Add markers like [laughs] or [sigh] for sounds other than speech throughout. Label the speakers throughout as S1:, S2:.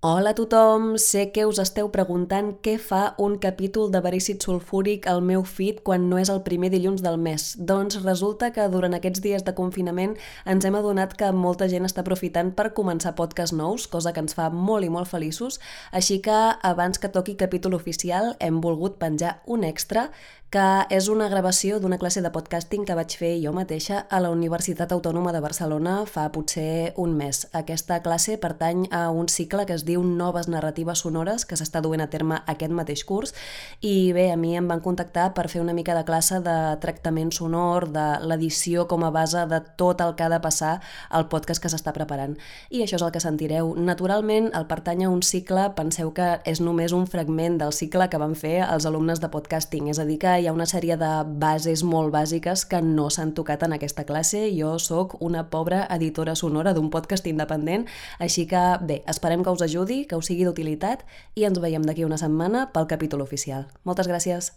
S1: Hola a tothom! Sé que us esteu preguntant què fa un capítol de verícid sulfúric al meu feed quan no és el primer dilluns del mes. Doncs resulta que durant aquests dies de confinament ens hem adonat que molta gent està aprofitant per començar podcasts nous, cosa que ens fa molt i molt feliços, així que abans que toqui capítol oficial hem volgut penjar un extra que és una gravació d'una classe de podcasting que vaig fer jo mateixa a la Universitat Autònoma de Barcelona fa potser un mes. Aquesta classe pertany a un cicle que es diu Noves Narratives Sonores, que s'està duent a terme aquest mateix curs, i bé, a mi em van contactar per fer una mica de classe de tractament sonor, de l'edició com a base de tot el que ha de passar al podcast que s'està preparant. I això és el que sentireu. Naturalment, el pertany a un cicle, penseu que és només un fragment del cicle que van fer els alumnes de podcasting, és a dir, que hi ha una sèrie de bases molt bàsiques que no s'han tocat en aquesta classe. Jo sóc una pobra editora sonora d'un podcast independent, així que bé, esperem que us ajudi, que us sigui d'utilitat i ens veiem d'aquí una setmana pel capítol oficial. Moltes gràcies!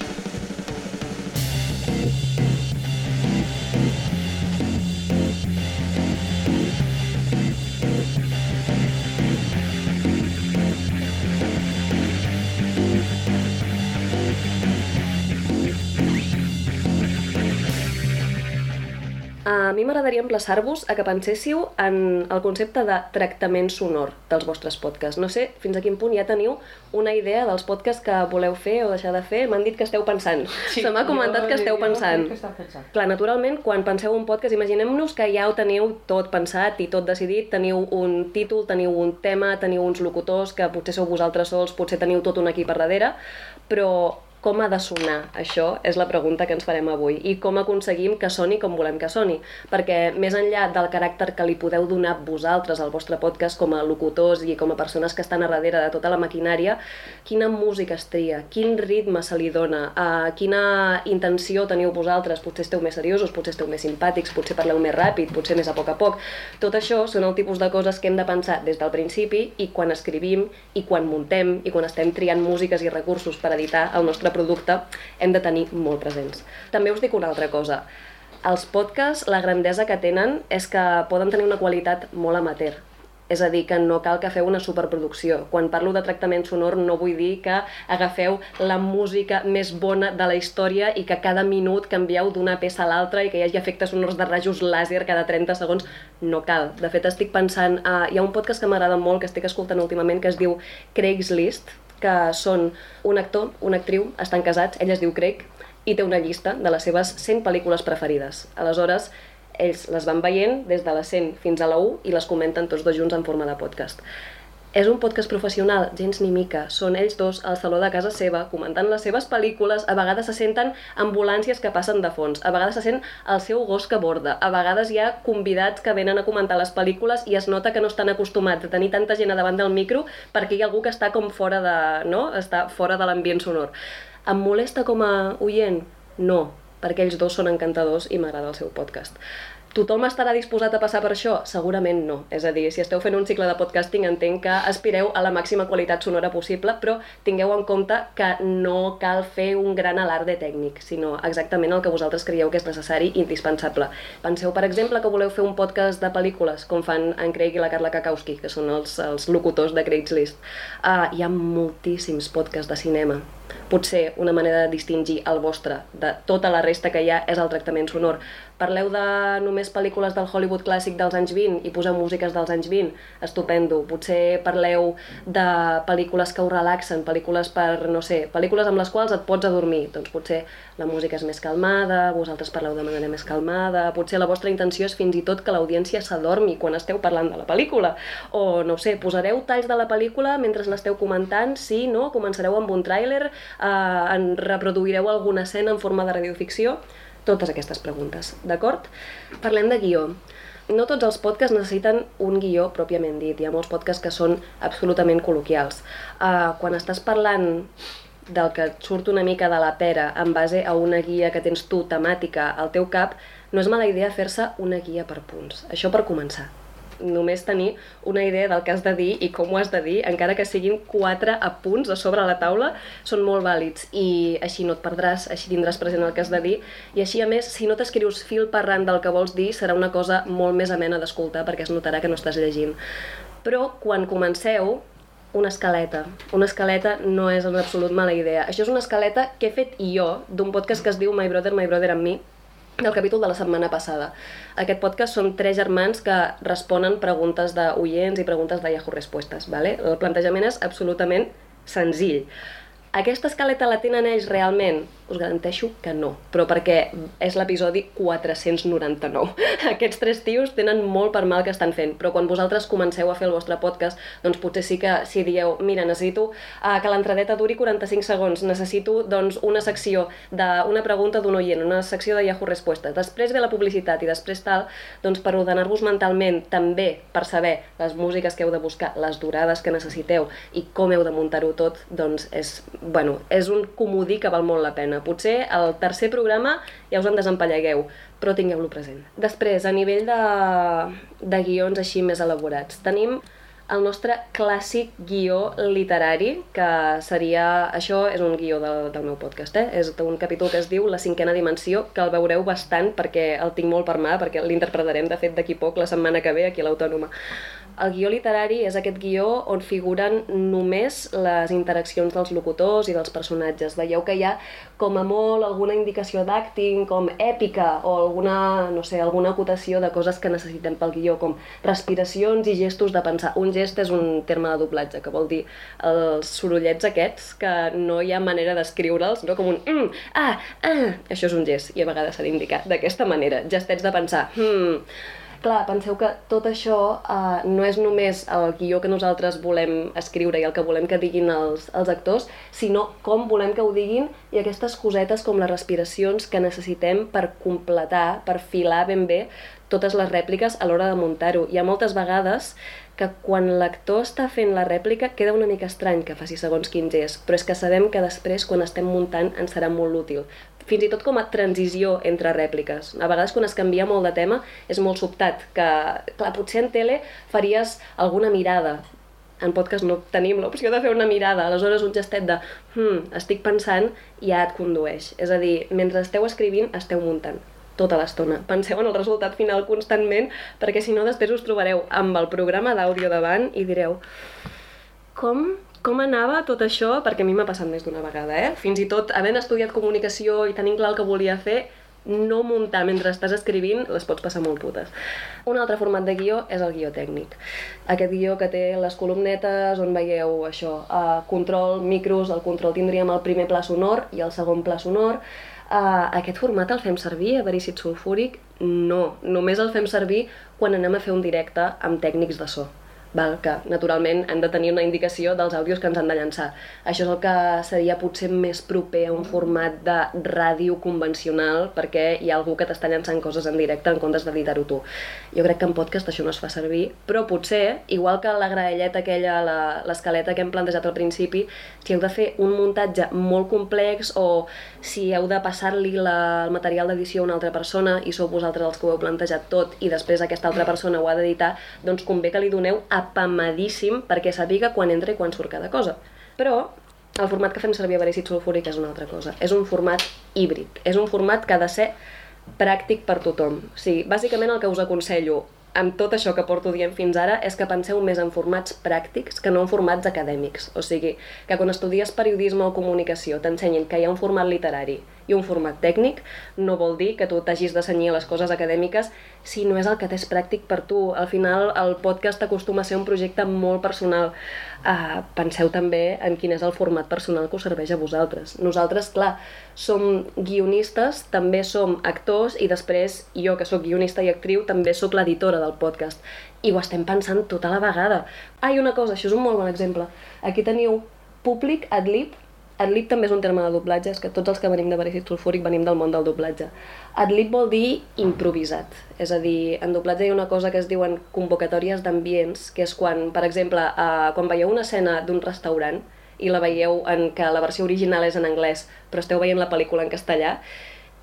S1: A mi m'agradaria emplaçar-vos a que penséssiu en el concepte de tractament sonor dels vostres podcasts. No sé fins a quin punt ja teniu una idea dels podcasts que voleu fer o deixar de fer. M'han dit que esteu pensant. Sí, Se m'ha comentat que esteu pensant. Que pensant. Clar, naturalment, quan penseu un podcast, imaginem-nos que ja ho teniu tot pensat i tot decidit, teniu un títol, teniu un tema, teniu uns locutors que potser sou vosaltres sols, potser teniu tot un equip a darrere, però com ha de sonar això és la pregunta que ens farem avui. I com aconseguim que soni com volem que soni. Perquè més enllà del caràcter que li podeu donar vosaltres al vostre podcast com a locutors i com a persones que estan a darrere de tota la maquinària quina música es tria, quin ritme se li dona? Uh, quina intenció teniu vosaltres, potser esteu més seriosos potser esteu més simpàtics, potser parleu més ràpid potser més a poc a poc, tot això són el tipus de coses que hem de pensar des del principi i quan escrivim i quan muntem i quan estem triant músiques i recursos per editar el nostre producte hem de tenir molt presents. També us dic una altra cosa. Els podcasts, la grandesa que tenen és que poden tenir una qualitat molt amateur. És a dir, que no cal que feu una superproducció. Quan parlo de tractament sonor no vull dir que agafeu la música més bona de la història i que cada minut canvieu d'una peça a l'altra i que hi hagi efectes sonors de rajos làser cada 30 segons. No cal. De fet, estic pensant... Uh, hi ha un podcast que m'agrada molt, que estic escoltant últimament, que es diu Craigslist, que són un actor, una actriu, estan casats, ell es diu Craig, i té una llista de les seves 100 pel·lícules preferides. Aleshores, ells les van veient des de la 100 fins a la 1 i les comenten tots dos junts en forma de podcast. És un podcast professional, gens ni mica. Són ells dos al saló de casa seva, comentant les seves pel·lícules, a vegades se senten ambulàncies que passen de fons, a vegades se sent el seu gos que borda, a vegades hi ha convidats que venen a comentar les pel·lícules i es nota que no estan acostumats a tenir tanta gent a davant del micro perquè hi ha algú que està com fora de, no? està fora de l'ambient sonor. Em molesta com a oient? No, perquè ells dos són encantadors i m'agrada el seu podcast. Tothom estarà disposat a passar per això? Segurament no. És a dir, si esteu fent un cicle de podcasting entenc que aspireu a la màxima qualitat sonora possible, però tingueu en compte que no cal fer un gran alarde tècnic, sinó exactament el que vosaltres creieu que és necessari i indispensable. Penseu, per exemple, que voleu fer un podcast de pel·lícules, com fan en Craig i la Carla Kakowski, que són els, els locutors de Craigslist. Uh, hi ha moltíssims podcasts de cinema. Potser una manera de distingir el vostre de tota la resta que hi ha és el tractament sonor Parleu de només pel·lícules del Hollywood clàssic dels anys 20 i poseu músiques dels anys 20, estupendo. Potser parleu de pel·lícules que us relaxen, pel·lícules per, no sé, pel·lícules amb les quals et pots adormir. Doncs potser la música és més calmada, vosaltres parleu de manera més calmada, potser la vostra intenció és fins i tot que l'audiència s'adormi quan esteu parlant de la pel·lícula. O, no sé, posareu talls de la pel·lícula mentre l'esteu comentant, sí, no? Començareu amb un tràiler, eh, en reproduireu alguna escena en forma de radioficció totes aquestes preguntes, d'acord? Parlem de guió. No tots els podcasts necessiten un guió pròpiament dit, hi ha molts podcasts que són absolutament col·loquials. Uh, quan estàs parlant del que et surt una mica de la pera en base a una guia que tens tu temàtica al teu cap, no és mala idea fer-se una guia per punts. Això per començar només tenir una idea del que has de dir i com ho has de dir, encara que siguin quatre apunts a sobre la taula, són molt vàlids i així no et perdràs, així tindràs present el que has de dir i així a més, si no t'escrius fil per ran del que vols dir, serà una cosa molt més amena d'escoltar perquè es notarà que no estàs llegint. Però quan comenceu, una escaleta. Una escaleta no és en absolut mala idea. Això és una escaleta que he fet jo d'un podcast que es diu My Brother, My Brother and Me, del capítol de la setmana passada. Aquest podcast són tres germans que responen preguntes d'oients i preguntes de Yahoo Respostes. ¿vale? El plantejament és absolutament senzill. Aquesta escaleta la tenen ells realment? Us garanteixo que no, però perquè és l'episodi 499. [laughs] Aquests tres tios tenen molt per mal que estan fent, però quan vosaltres comenceu a fer el vostre podcast, doncs potser sí que si dieu, mira, necessito uh, que l'entradeta duri 45 segons, necessito doncs, una secció d'una pregunta d'un oient, una secció de Yahoo Respostes, després ve la publicitat i després tal, doncs per ordenar-vos mentalment també per saber les músiques que heu de buscar, les durades que necessiteu i com heu de muntar-ho tot, doncs és, bueno, és un comodí que val molt la pena. Potser el tercer programa ja us en desempallegueu, però tingueu-lo present. Després, a nivell de, de guions així més elaborats, tenim el nostre clàssic guió literari, que seria... Això és un guió del, del meu podcast, eh? És un capítol que es diu La cinquena dimensió, que el veureu bastant perquè el tinc molt per mà, perquè l'interpretarem, de fet, d'aquí poc, la setmana que ve, aquí a l'Autònoma. El guió literari és aquest guió on figuren només les interaccions dels locutors i dels personatges. Veieu que hi ha com a molt alguna indicació d'acting, com èpica, o alguna, no sé, alguna acotació de coses que necessitem pel guió, com respiracions i gestos de pensar. Un gest és un terme de doblatge, que vol dir els sorollets aquests que no hi ha manera d'escriure'ls, no? com un mm, ah, ah, això és un gest, i a vegades s'ha d'indicar d'aquesta manera, gestets de pensar, hmm, Clar, penseu que tot això eh, no és només el guió que nosaltres volem escriure i el que volem que diguin els, els actors, sinó com volem que ho diguin i aquestes cosetes com les respiracions que necessitem per completar, per filar ben bé totes les rèpliques a l'hora de muntar-ho. Hi ha moltes vegades que quan l'actor està fent la rèplica queda una mica estrany que faci segons quins és, però és que sabem que després, quan estem muntant, ens serà molt útil fins i tot com a transició entre rèpliques. A vegades quan es canvia molt de tema és molt sobtat, que clar, potser en tele faries alguna mirada, en podcast no tenim l'opció de fer una mirada, aleshores un gestet de hmm, estic pensant ja et condueix. És a dir, mentre esteu escrivint, esteu muntant tota l'estona. Penseu en el resultat final constantment, perquè si no després us trobareu amb el programa d'àudio davant i direu com com anava tot això? Perquè a mi m'ha passat més d'una vegada, eh? Fins i tot havent estudiat comunicació i tenint clar el que volia fer, no muntar mentre estàs escrivint les pots passar molt putes. Un altre format de guió és el guió tècnic. Aquest guió que té les columnetes on veieu això, uh, control, micros, el control tindríem el primer pla sonor i el segon pla sonor. Uh, aquest format el fem servir a verícid sulfúric? No, només el fem servir quan anem a fer un directe amb tècnics de so val? que naturalment han de tenir una indicació dels àudios que ens han de llançar. Això és el que seria potser més proper a un format de ràdio convencional perquè hi ha algú que t'està llançant coses en directe en comptes d'editar-ho tu. Jo crec que en podcast això no es fa servir, però potser, igual que la graelleta aquella, l'escaleta que hem plantejat al principi, si heu de fer un muntatge molt complex o si heu de passar-li el material d'edició a una altra persona i sou vosaltres els que ho heu plantejat tot i després aquesta altra persona ho ha d'editar, doncs convé que li doneu a apamadíssim perquè sàpiga quan entra i quan surt cada cosa. Però el format que fem servir a Verícid Sulfúric és una altra cosa. És un format híbrid. És un format que ha de ser pràctic per tothom. O sigui, bàsicament el que us aconsello amb tot això que porto dient fins ara és que penseu més en formats pràctics que no en formats acadèmics. O sigui, que quan estudies periodisme o comunicació t'ensenyin que hi ha un format literari i un format tècnic, no vol dir que tu t'hagis de senyir les coses acadèmiques si no és el que t'és pràctic per tu. Al final, el podcast acostuma a ser un projecte molt personal. Uh, penseu també en quin és el format personal que us serveix a vosaltres. Nosaltres, clar, som guionistes, també som actors i després jo, que sóc guionista i actriu, també sóc l'editora del podcast. I ho estem pensant tota la vegada. Ah, i una cosa, això és un molt bon exemple. Aquí teniu públic adlib Adlib també és un terme de doblatge, és que tots els que venim de Verícid Sulfúric venim del món del doblatge. Adlib vol dir improvisat, és a dir, en doblatge hi ha una cosa que es diuen convocatòries d'ambients, que és quan, per exemple, eh, quan veieu una escena d'un restaurant i la veieu en que la versió original és en anglès, però esteu veient la pel·lícula en castellà,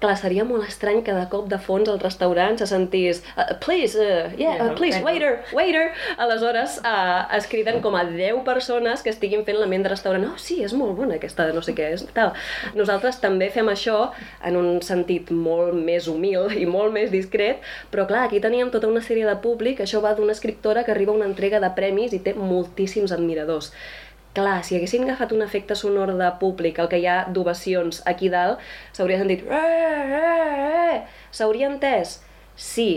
S1: clar, seria molt estrany que de cop de fons al restaurant se sentís uh, please, uh, yeah, uh, please, waiter, waiter. Aleshores, uh, es criden com a 10 persones que estiguin fent l'ambient de restaurant. Oh, sí, és molt bona aquesta, no sé què és, tal. Nosaltres també fem això en un sentit molt més humil i molt més discret, però clar, aquí teníem tota una sèrie de públic, això va d'una escriptora que arriba a una entrega de premis i té moltíssims admiradors clar, si haguessin agafat un efecte sonor de públic, el que hi ha d'ovacions aquí dalt, s'hauria sentit... Eh, eh, eh. S'hauria entès? Sí,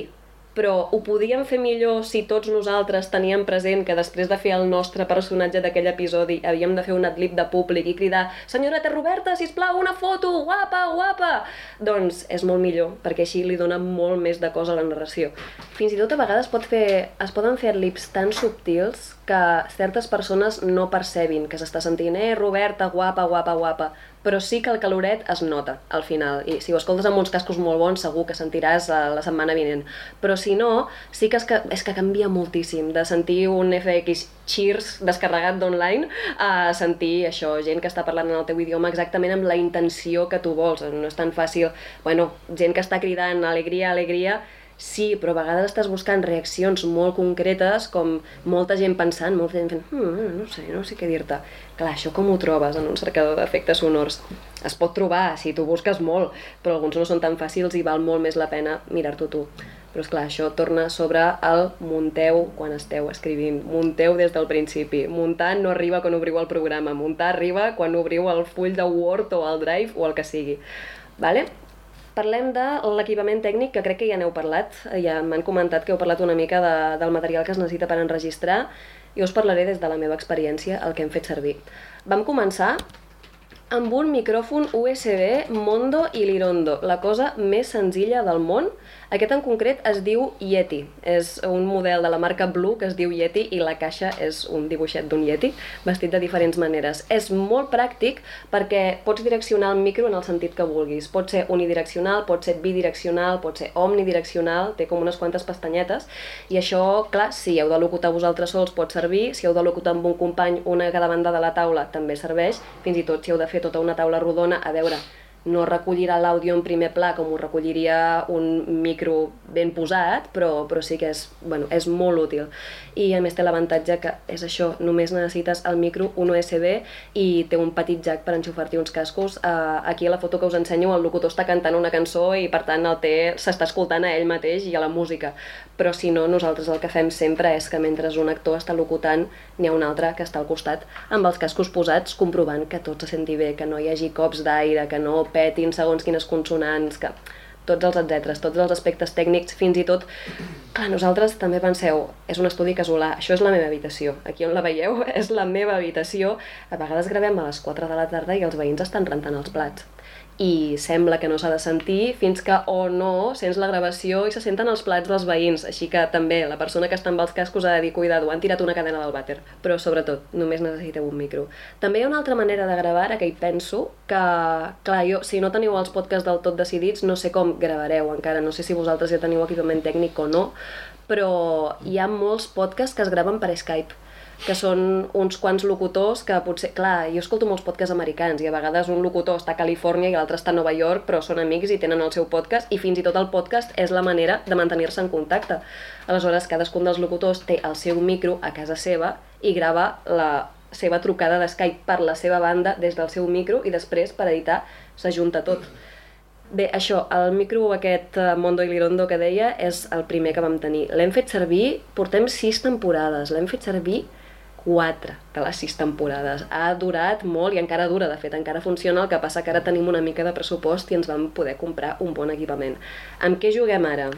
S1: però ho podíem fer millor si tots nosaltres teníem present que després de fer el nostre personatge d'aquell episodi havíem de fer un adlib de públic i cridar «Senyoreta Roberta, si plau una foto! Guapa, guapa!» Doncs és molt millor, perquè així li dona molt més de cosa a la narració. Fins i tot a vegades pot fer, es poden fer adlibs tan subtils que certes persones no percebin que s'està sentint «Eh, Roberta, guapa, guapa, guapa!» Però sí que el caloret es nota al final, i si ho escoltes amb uns cascos molt bons segur que sentiràs uh, la setmana vinent, però si no, sí que és, que és que canvia moltíssim de sentir un FX Cheers descarregat d'online a sentir això, gent que està parlant en el teu idioma exactament amb la intenció que tu vols, no és tan fàcil, bueno, gent que està cridant alegria, alegria, Sí, però a vegades estàs buscant reaccions molt concretes, com molta gent pensant, molta gent fent, hm, no sé, no sé què dir-te. Clar, això com ho trobes en un cercador d'efectes sonors? Es pot trobar si tu busques molt, però alguns no són tan fàcils i val molt més la pena mirar-t'ho tu. Però és clar, això torna sobre el munteu quan esteu escrivint. Munteu des del principi. Muntar no arriba quan obriu el programa. Muntar arriba quan obriu el full de Word o el Drive o el que sigui. Vale? Parlem de l'equipament tècnic, que crec que ja n'heu parlat, ja m'han comentat que heu parlat una mica de, del material que es necessita per enregistrar, i us parlaré des de la meva experiència el que hem fet servir. Vam començar amb un micròfon USB Mondo i Lirondo, la cosa més senzilla del món, aquest en concret es diu Yeti. És un model de la marca Blue que es diu Yeti i la caixa és un dibuixet d'un Yeti vestit de diferents maneres. És molt pràctic perquè pots direccionar el micro en el sentit que vulguis. Pot ser unidireccional, pot ser bidireccional, pot ser omnidireccional, té com unes quantes pestanyetes i això, clar, si heu de locutar vosaltres sols pot servir, si heu de locutar amb un company una a cada banda de la taula també serveix, fins i tot si heu de fer tota una taula rodona, a veure, no recollirà l'àudio en primer pla com ho recolliria un micro ben posat, però, però sí que és, bueno, és molt útil. I a més té l'avantatge que és això, només necessites el micro, un USB i té un petit jack per enxufar-t'hi uns cascos. Uh, aquí a la foto que us ensenyo el locutor està cantant una cançó i per tant el té s'està escoltant a ell mateix i a la música. Però si no, nosaltres el que fem sempre és que mentre un actor està locutant n'hi ha un altre que està al costat amb els cascos posats comprovant que tot se senti bé, que no hi hagi cops d'aire, que no petin segons quines consonants, que tots els etcèteres, tots els aspectes tècnics, fins i tot... Clar, nosaltres també penseu, és un estudi casolà, això és la meva habitació. Aquí on la veieu [laughs] és la meva habitació. A vegades gravem a les 4 de la tarda i els veïns estan rentant els plats i sembla que no s'ha de sentir fins que o no sents la gravació i se senten els plats dels veïns, així que també la persona que està amb els cascos ha de dir cuidado, han tirat una cadena del vàter, però sobretot només necessiteu un micro. També hi ha una altra manera de gravar, que hi penso, que clar, jo, si no teniu els podcasts del tot decidits, no sé com gravareu encara, no sé si vosaltres ja teniu equipament tècnic o no, però hi ha molts podcasts que es graven per Skype que són uns quants locutors que potser... Clar, jo escolto molts podcasts americans i a vegades un locutor està a Califòrnia i l'altre està a Nova York, però són amics i tenen el seu podcast i fins i tot el podcast és la manera de mantenir-se en contacte. Aleshores, cadascun dels locutors té el seu micro a casa seva i grava la seva trucada de Skype per la seva banda des del seu micro i després, per editar, s'ajunta tot. Bé, això, el micro aquest eh, Mondo i Lirondo que deia és el primer que vam tenir. L'hem fet servir, portem sis temporades, l'hem fet servir quatre de les sis temporades. Ha durat molt i encara dura, de fet, encara funciona, el que passa que ara tenim una mica de pressupost i ens vam poder comprar un bon equipament. Amb què juguem ara?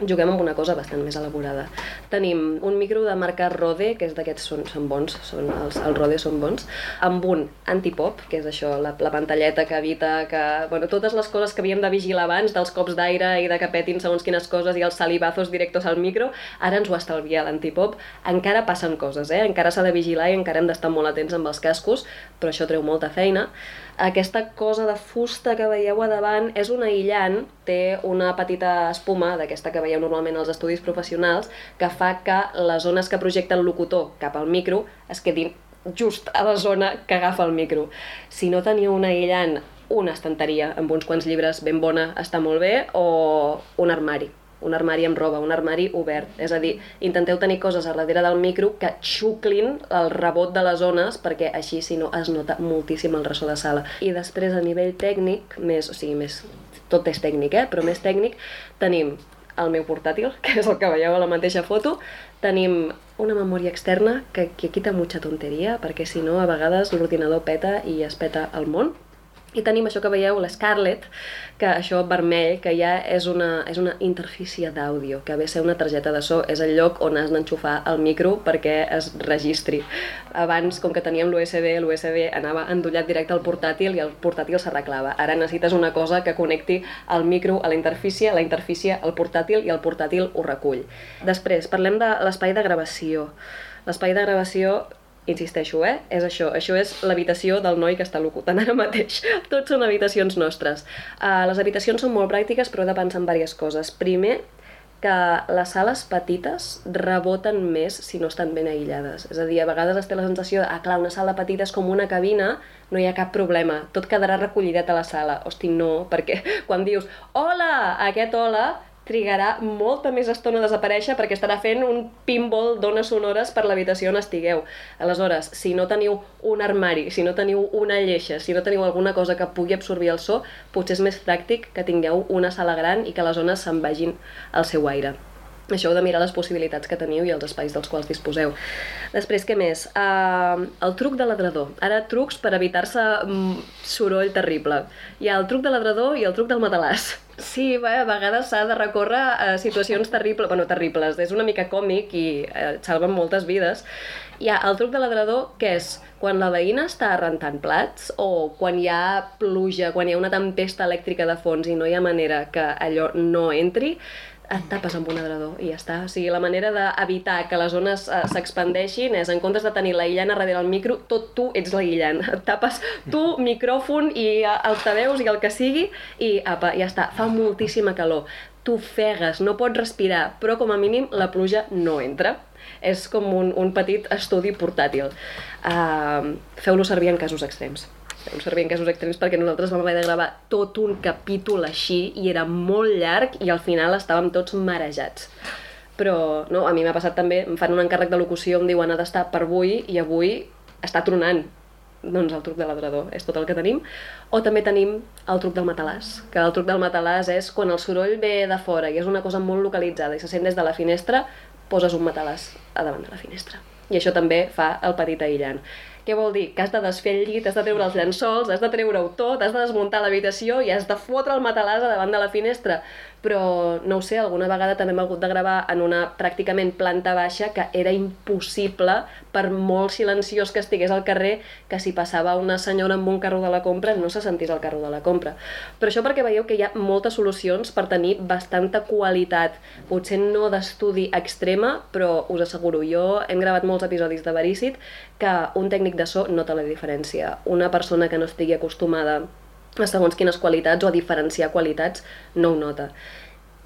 S1: Juguem amb una cosa bastant més elaborada. Tenim un micro de marca Rode, que és d'aquests, són, són bons, són, els, els Rode són bons, amb un antipop, que és això, la, la pantalleta que evita que... Bueno, totes les coses que havíem de vigilar abans, dels cops d'aire i de que petin segons quines coses i els salivazos directos al micro, ara ens ho estalvia l'antipop. Encara passen coses, eh? Encara s'ha de vigilar i encara hem d'estar molt atents amb els cascos, però això treu molta feina. Aquesta cosa de fusta que veieu a davant és un aïllant, té una petita espuma, d'aquesta que veieu normalment als estudis professionals, que fa que les zones que projecta el locutor cap al micro es quedin just a la zona que agafa el micro. Si no teniu un aïllant una estanteria amb uns quants llibres ben bona està molt bé o un armari un armari amb roba, un armari obert. És a dir, intenteu tenir coses a darrere del micro que xuclin el rebot de les zones perquè així, si no, es nota moltíssim el ressò de sala. I després, a nivell tècnic, més, o sigui, més, tot és tècnic, eh? però més tècnic, tenim el meu portàtil, [laughs] que és el que veieu a la mateixa foto, tenim una memòria externa que, que quita mucha tonteria, perquè si no, a vegades l'ordinador peta i es peta el món, i tenim això que veieu, l'Scarlett, que això vermell, que ja és una, és una interfície d'àudio, que ve a ser una targeta de so, és el lloc on has d'enxufar el micro perquè es registri. Abans, com que teníem l'USB, l'USB anava endollat directe al portàtil i el portàtil s'arreglava. Ara necessites una cosa que connecti el micro a la interfície, la interfície al portàtil i el portàtil ho recull. Després, parlem de l'espai de gravació. L'espai de gravació insisteixo, eh? És això. Això és l'habitació del noi que està locutant ara mateix. [laughs] Tots són habitacions nostres. Uh, les habitacions són molt pràctiques, però he de pensar en diverses coses. Primer, que les sales petites reboten més si no estan ben aïllades. És a dir, a vegades es té la sensació de, ah, clar, una sala petita és com una cabina, no hi ha cap problema, tot quedarà recollidet a la sala. Hosti, no, perquè [laughs] quan dius, hola, aquest hola, trigarà molta més estona a desaparèixer perquè estarà fent un pinball d'ones sonores per l'habitació on estigueu. Aleshores, si no teniu un armari, si no teniu una lleixa, si no teniu alguna cosa que pugui absorbir el so, potser és més pràctic que tingueu una sala gran i que les zones se'n vagin al seu aire. Això heu de mirar les possibilitats que teniu i els espais dels quals disposeu. Després, què més? Uh, el truc de ladrador. Ara, trucs per evitar-se mm, soroll terrible. Hi ha el truc de ladrador i el truc del matalàs. Sí, bé, a vegades s'ha de recórrer a situacions terribles, bueno, terribles, és una mica còmic i eh, salven moltes vides. Hi ha el truc de ladrador, que és quan la veïna està rentant plats o quan hi ha pluja, quan hi ha una tempesta elèctrica de fons i no hi ha manera que allò no entri, et tapes amb un adredor i ja està. O sigui, la manera d'evitar que les zones uh, s'expandeixin és, en comptes de tenir l'aïllant a darrere del micro, tot tu ets l'aïllant. Et tapes tu, micròfon i uh, altaveus i el que sigui i apa, ja està. Fa moltíssima calor. Tu fegues, no pots respirar, però com a mínim la pluja no entra. És com un, un petit estudi portàtil. Uh, Feu-lo servir en casos extrems fem servir en casos extrems perquè nosaltres vam haver de gravar tot un capítol així i era molt llarg i al final estàvem tots marejats. Però no, a mi m'ha passat també, em fan un encàrrec de locució, em diuen ha d'estar per avui i avui està tronant. Doncs el truc de ladrador és tot el que tenim. O també tenim el truc del matalàs, que el truc del matalàs és quan el soroll ve de fora i és una cosa molt localitzada i se sent des de la finestra, poses un matalàs a davant de la finestra. I això també fa el petit aïllant. Què vol dir? Que has de desfer el llit, has de treure els llençols, has de treure-ho tot, has de desmuntar l'habitació i has de fotre el matalàs davant de la finestra però no ho sé, alguna vegada també hem hagut de gravar en una pràcticament planta baixa que era impossible per molt silenciós que estigués al carrer que si passava una senyora amb un carro de la compra no se sentís el carro de la compra. Però això perquè veieu que hi ha moltes solucions per tenir bastanta qualitat, potser no d'estudi extrema, però us asseguro, jo hem gravat molts episodis de Verícit que un tècnic de so nota la diferència. Una persona que no estigui acostumada segons quines qualitats o a diferenciar qualitats no ho nota.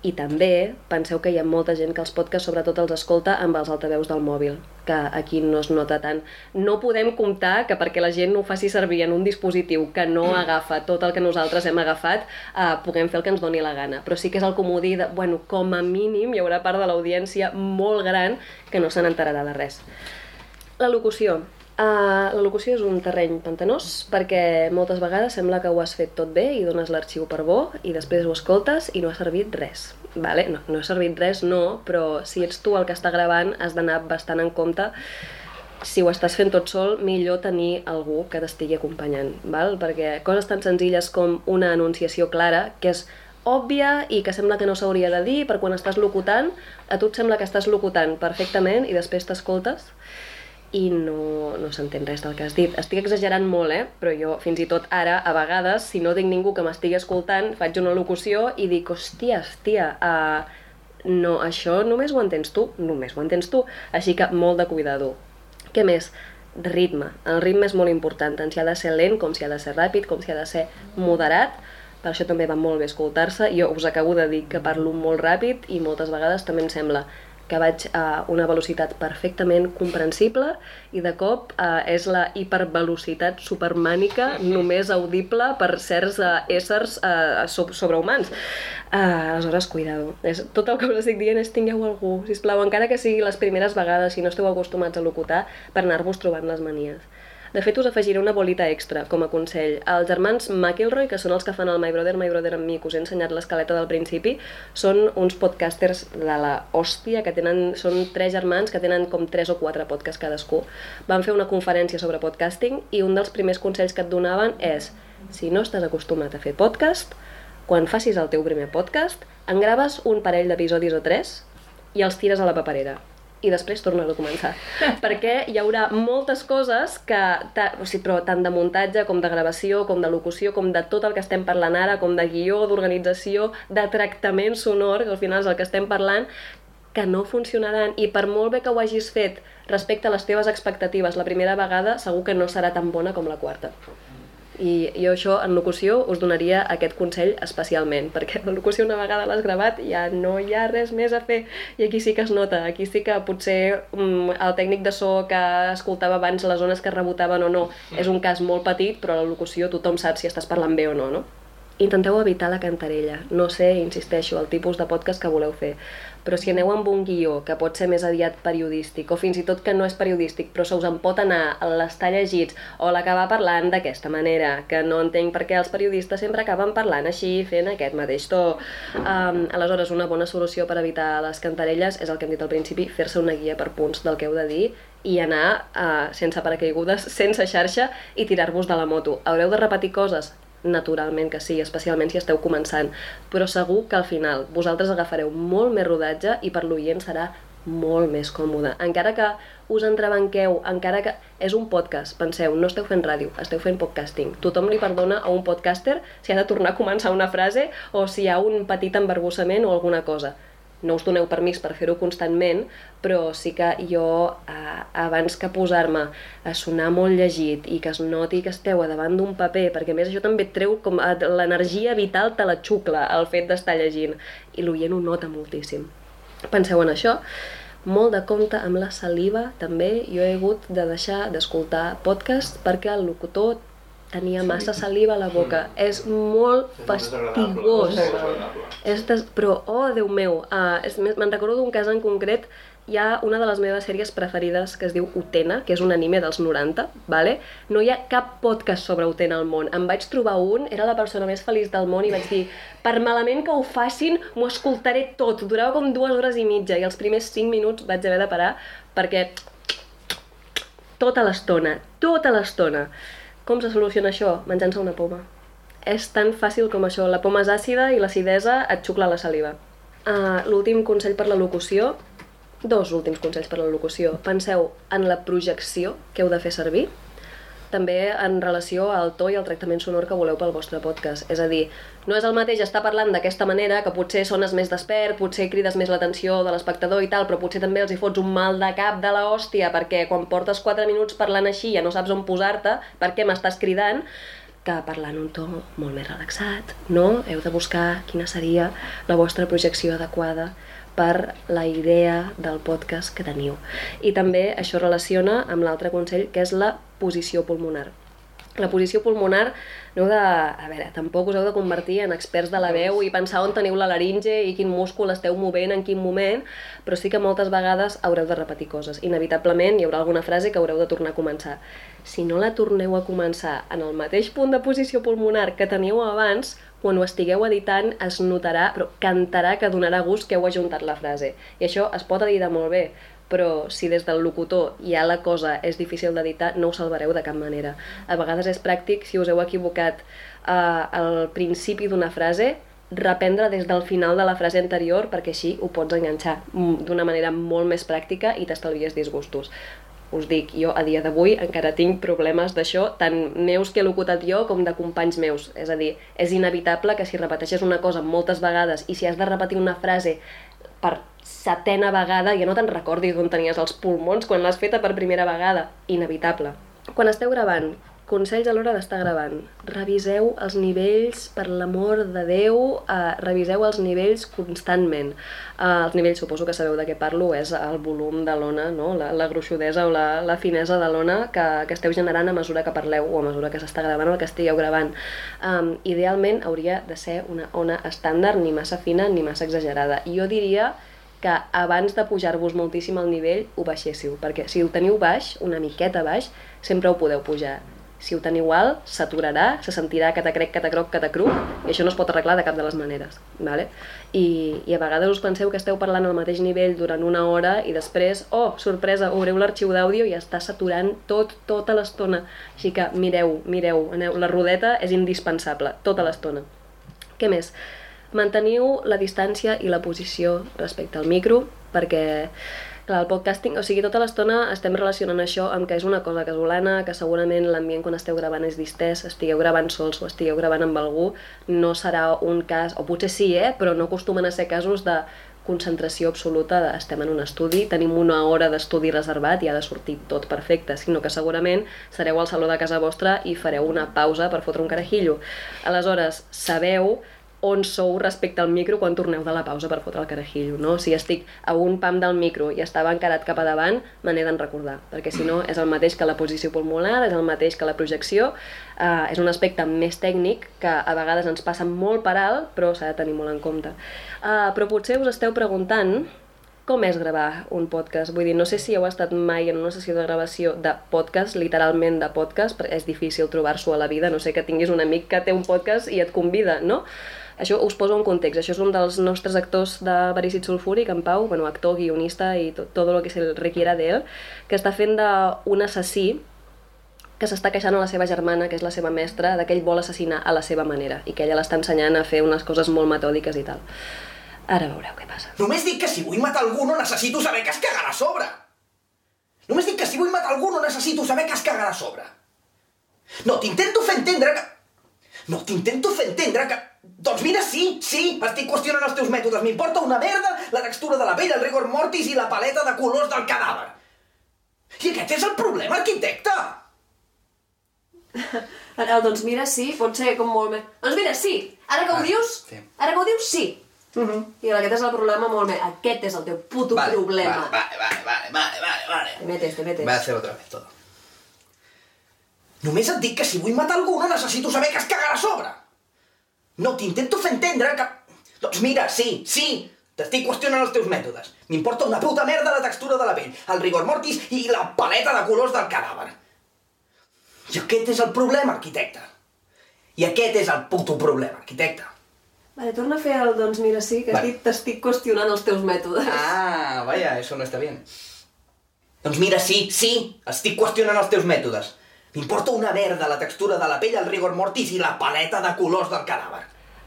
S1: I també penseu que hi ha molta gent que els podcasts sobretot els escolta amb els altaveus del mòbil, que aquí no es nota tant. No podem comptar que perquè la gent no ho faci servir en un dispositiu que no [clears throat] agafa tot el que nosaltres hem agafat, eh, puguem fer el que ens doni la gana. Però sí que és el comodí de, bueno, com a mínim hi haurà part de l'audiència molt gran que no se n'enterarà de res. La locució. Uh, la locució és un terreny pantanós perquè moltes vegades sembla que ho has fet tot bé i dones l'arxiu per bo i després ho escoltes i no ha servit res. Vale? No, no ha servit res, no, però si ets tu el que està gravant has d'anar bastant en compte si ho estàs fent tot sol, millor tenir algú que t'estigui acompanyant, val? perquè coses tan senzilles com una anunciació clara, que és òbvia i que sembla que no s'hauria de dir per quan estàs locutant, a tu et sembla que estàs locutant perfectament i després t'escoltes, i no, no s'entén res del que has dit. Estic exagerant molt, eh? Però jo, fins i tot ara, a vegades, si no tinc ningú que m'estigui escoltant, faig una locució i dic, hòstia, hòstia, uh, no, això només ho entens tu, només ho entens tu. Així que molt de cuidado. Què més? Ritme. El ritme és molt important, tant si ha de ser lent com si ha de ser ràpid, com si ha de ser moderat, per això també va molt bé escoltar-se. Jo us acabo de dir que parlo molt ràpid i moltes vegades també em sembla que vaig a una velocitat perfectament comprensible i de cop uh, és la hipervelocitat supermànica només audible per certs uh, éssers uh, sobrehumans. Uh, aleshores, cuidado. És, tot el que us estic dient és tingueu algú, si plau, encara que sigui les primeres vegades, si no esteu acostumats a locutar, per anar-vos trobant les manies. De fet, us afegiré una bolita extra, com a consell. Els germans McIlroy, que són els que fan el My Brother, My Brother amb mi, que us he ensenyat l'escaleta del principi, són uns podcasters de la hòstia, que tenen, són tres germans que tenen com tres o quatre podcasts cadascú. Van fer una conferència sobre podcasting i un dels primers consells que et donaven és si no estàs acostumat a fer podcast, quan facis el teu primer podcast, en graves un parell d'episodis o tres i els tires a la paperera i després tornes a començar. [laughs] Perquè hi haurà moltes coses que, o sigui, però tant de muntatge com de gravació, com de locució, com de tot el que estem parlant ara, com de guió, d'organització, de tractament sonor, que al final és el que estem parlant, que no funcionaran i per molt bé que ho hagis fet respecte a les teves expectatives la primera vegada, segur que no serà tan bona com la quarta. I jo això en locució us donaria aquest consell especialment, perquè la locució una vegada l'has gravat ja no hi ha res més a fer i aquí sí que es nota, aquí sí que potser um, el tècnic de so que escoltava abans les zones que rebotaven o no és un cas molt petit, però la locució tothom sap si estàs parlant bé o no, no? Intenteu evitar la cantarella. No sé, insisteixo, el tipus de podcast que voleu fer però si aneu amb un guió que pot ser més aviat periodístic, o fins i tot que no és periodístic, però se us en pot anar a l'estar llegits o l'acabar parlant d'aquesta manera, que no entenc per què els periodistes sempre acaben parlant així, fent aquest mateix to. Um, aleshores, una bona solució per evitar les cantarelles és el que hem dit al principi, fer-se una guia per punts del que heu de dir i anar uh, sense paracaigudes, sense xarxa i tirar-vos de la moto. Haureu de repetir coses? Naturalment que sí, especialment si esteu començant, però segur que al final vosaltres agafareu molt més rodatge i per l'oient serà molt més còmode. Encara que us entrebanqueu, encara que... És un podcast, penseu, no esteu fent ràdio, esteu fent podcasting. Tothom li perdona a un podcaster si ha de tornar a començar una frase o si hi ha un petit embarbussament o alguna cosa no us doneu permís per fer-ho constantment, però sí que jo, eh, abans que posar-me a sonar molt llegit i que es noti que esteu davant d'un paper, perquè més això també treu com l'energia vital te la xucla, el fet d'estar llegint, i l'oient ho nota moltíssim. Penseu en això, molt de compte amb la saliva, també jo he hagut de deixar d'escoltar podcast perquè el locutor tenia massa saliva a la boca. Mm. És molt és fastigós. És des... Però, oh, Déu meu, uh, me'n recordo d'un cas en concret, hi ha una de les meves sèries preferides que es diu Utena, que és un anime dels 90, vale? no hi ha cap podcast sobre Utena al món. Em vaig trobar un, era la persona més feliç del món i vaig dir, per malament que ho facin, m'ho escoltaré tot. Durava com dues hores i mitja i els primers cinc minuts vaig haver de parar perquè tota l'estona, tota l'estona. Com se soluciona això? Menjant-se una poma. És tan fàcil com això. La poma és àcida i l'acidesa et xucla la saliva. Uh, L'últim consell per la locució, dos últims consells per la locució. Penseu en la projecció que heu de fer servir també en relació al to i al tractament sonor que voleu pel vostre podcast. És a dir, no és el mateix estar parlant d'aquesta manera, que potser sones més despert, potser crides més l'atenció de l'espectador i tal, però potser també els hi fots un mal de cap de la hòstia perquè quan portes 4 minuts parlant així ja no saps on posar-te, per què m'estàs cridant, que parlar en un to molt més relaxat, no? Heu de buscar quina seria la vostra projecció adequada per la idea del podcast que teniu. I també això relaciona amb l'altre consell, que és la posició pulmonar. La posició pulmonar no de... A veure, tampoc us heu de convertir en experts de la veu i pensar on teniu la laringe i quin múscul esteu movent en quin moment, però sí que moltes vegades haureu de repetir coses. Inevitablement hi haurà alguna frase que haureu de tornar a començar. Si no la torneu a començar en el mateix punt de posició pulmonar que teníeu abans, quan ho estigueu editant es notarà, però cantarà que donarà gust que heu ajuntat la frase. I això es pot editar molt bé, però si des del locutor ja la cosa és difícil d'editar, no ho salvareu de cap manera. A vegades és pràctic, si us heu equivocat eh, al principi d'una frase, reprendre des del final de la frase anterior perquè així ho pots enganxar mm, d'una manera molt més pràctica i t'estalvies disgustos us dic, jo a dia d'avui encara tinc problemes d'això, tant meus que he locutat jo com de companys meus. És a dir, és inevitable que si repeteixes una cosa moltes vegades i si has de repetir una frase per setena vegada ja no te'n recordis d'on tenies els pulmons quan l'has feta per primera vegada. Inevitable. Quan esteu gravant consells a l'hora d'estar gravant. Reviseu els nivells, per l'amor de Déu, uh, reviseu els nivells constantment. Uh, els nivells, suposo que sabeu de què parlo, és el volum de l'ona, no? la, la gruixudesa o la, la finesa de l'ona que, que esteu generant a mesura que parleu o a mesura que s'està gravant o que estigueu gravant. Um, idealment hauria de ser una ona estàndard, ni massa fina ni massa exagerada. Jo diria que abans de pujar-vos moltíssim al nivell ho baixéssiu, perquè si ho teniu baix, una miqueta baix, sempre ho podeu pujar si ho teniu alt, s'aturarà, se sentirà catacrec, catacroc, catacruc, i això no es pot arreglar de cap de les maneres. Vale? I, I a vegades us penseu que esteu parlant al mateix nivell durant una hora i després, oh, sorpresa, obreu l'arxiu d'àudio i està saturant tot, tota l'estona. Així que mireu, mireu, aneu, la rodeta és indispensable, tota l'estona. Què més? Manteniu la distància i la posició respecte al micro, perquè Clar, el podcasting, o sigui, tota l'estona estem relacionant això amb que és una cosa casolana, que segurament l'ambient quan esteu gravant és distès, estigueu gravant sols o estigueu gravant amb algú, no serà un cas, o potser sí, eh, però no acostumen a ser casos de concentració absoluta de estem en un estudi, tenim una hora d'estudi reservat i ha de sortir tot perfecte, sinó que segurament sereu al saló de casa vostra i fareu una pausa per fotre un carajillo. Aleshores, sabeu on sou respecte al micro quan torneu de la pausa per fotre el carajillo, no? Si estic a un pam del micro i estava encarat cap a davant, me n'he d'en recordar, perquè si no [clears throat] és el mateix que la posició pulmonar, és el mateix que la projecció, eh, és un aspecte més tècnic que a vegades ens passa molt per alt, però s'ha de tenir molt en compte. Eh, però potser us esteu preguntant com és gravar un podcast? Vull dir, no sé si heu estat mai en una sessió de gravació de podcast, literalment de podcast, perquè és difícil trobar-s'ho a la vida, no sé que tinguis un amic que té un podcast i et convida, no? Això us poso en context, això és un dels nostres actors de Verícit Sulfúric, en Pau, bueno, actor, guionista i tot, el que se requiera d'ell, que està fent d'un assassí que s'està queixant a la seva germana, que és la seva mestra, de que ell vol assassinar a la seva manera i que ella l'està ensenyant a fer unes coses molt metòdiques i tal. Ara veureu què passa.
S2: Només dic que si vull matar algú no necessito saber que es cagarà a sobre. Només dic que si vull matar algú no necessito saber que es cagarà a sobre. No, t'intento fer entendre que... No, t'intento fer entendre que... Doncs mira, sí, sí, estic qüestionant els teus mètodes. M'importa una merda la textura de la pell, el rigor mortis i la paleta de colors del cadàver. I aquest és el problema, arquitecte! [laughs]
S3: Ara, doncs mira, sí, pot ser com molt més... Doncs mira, sí, ara que ho
S2: Ah,
S3: dius,
S2: sí.
S3: ara que ho dius, sí.
S2: Uh -huh.
S3: I aquest és el problema molt més. Aquest és el teu puto problema.
S2: Vale, vale, vale, vale, vale, vale.
S3: Te metes, te metes.
S2: Voy a hacer otra vez todo. Només et dic que si vull matar algú no necessito saber que es cagarà a sobre. No, t'intento fer entendre que... Doncs mira, sí, sí, t'estic qüestionant els teus mètodes. M'importa una puta merda la textura de la pell, el rigor mortis i la paleta de colors del cadàver. I aquest és el problema, arquitecte. I aquest és el puto problema, arquitecte.
S3: Vale, torna a fer el doncs mira, sí, que
S2: Vale.
S3: t'estic qüestionant els teus mètodes.
S2: Ah, vaya, eso no está bien. Doncs mira, sí, sí, estic qüestionant els teus mètodes. M'importa una merda la textura de la pell, el rigor mortis i la paleta de colors del cadàver.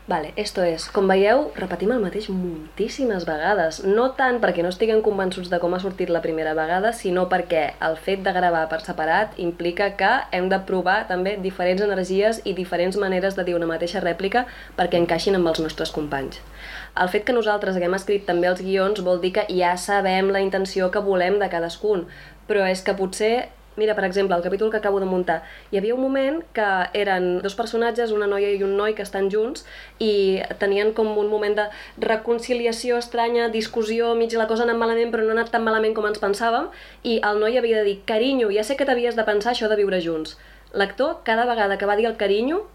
S1: Vale, esto és, com veieu, repetim el mateix moltíssimes vegades. No tant perquè no estiguem convençuts de com ha sortit la primera vegada, sinó perquè el fet de gravar per separat implica que hem de provar també diferents energies i diferents maneres de dir una mateixa rèplica perquè encaixin amb els nostres companys. El fet que nosaltres haguem escrit també els guions vol dir que ja sabem la intenció que volem de cadascun, però és que potser Mira, per exemple, el capítol que acabo de muntar, hi havia un moment que eren dos personatges, una noia i un noi que estan junts i tenien com un moment de reconciliació estranya, discussió, mig la cosa ha anat malament però no ha anat tan malament com ens pensàvem i el noi havia de dir, carinyo, ja sé que t'havies de pensar això de viure junts. L'actor, cada vegada que va dir el carinyo,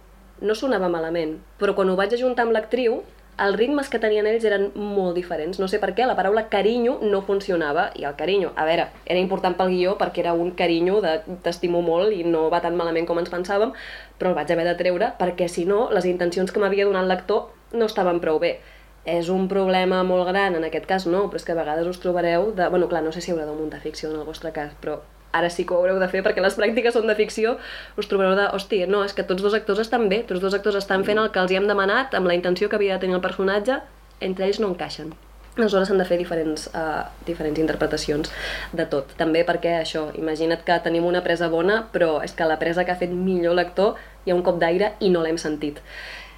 S1: no sonava malament, però quan ho vaig ajuntar amb l'actriu, els ritmes que tenien ells eren molt diferents. No sé per què, la paraula carinyo no funcionava, i el carinyo, a veure, era important pel guió perquè era un carinyo de t'estimo molt i no va tan malament com ens pensàvem, però el vaig haver de treure perquè si no, les intencions que m'havia donat l'actor no estaven prou bé. És un problema molt gran, en aquest cas no, però és que a vegades us trobareu de... Bueno, clar, no sé si haureu de muntar ficció en el vostre cas, però ara sí que ho haureu de fer perquè les pràctiques són de ficció, us trobareu de, hòstia, no, és que tots dos actors estan bé, tots dos actors estan fent el que els hi hem demanat amb la intenció que havia de tenir el personatge, entre ells no encaixen. Aleshores s'han de fer diferents, uh, diferents interpretacions de tot. També perquè això, imagina't que tenim una presa bona, però és que la presa que ha fet millor l'actor hi ha un cop d'aire i no l'hem sentit.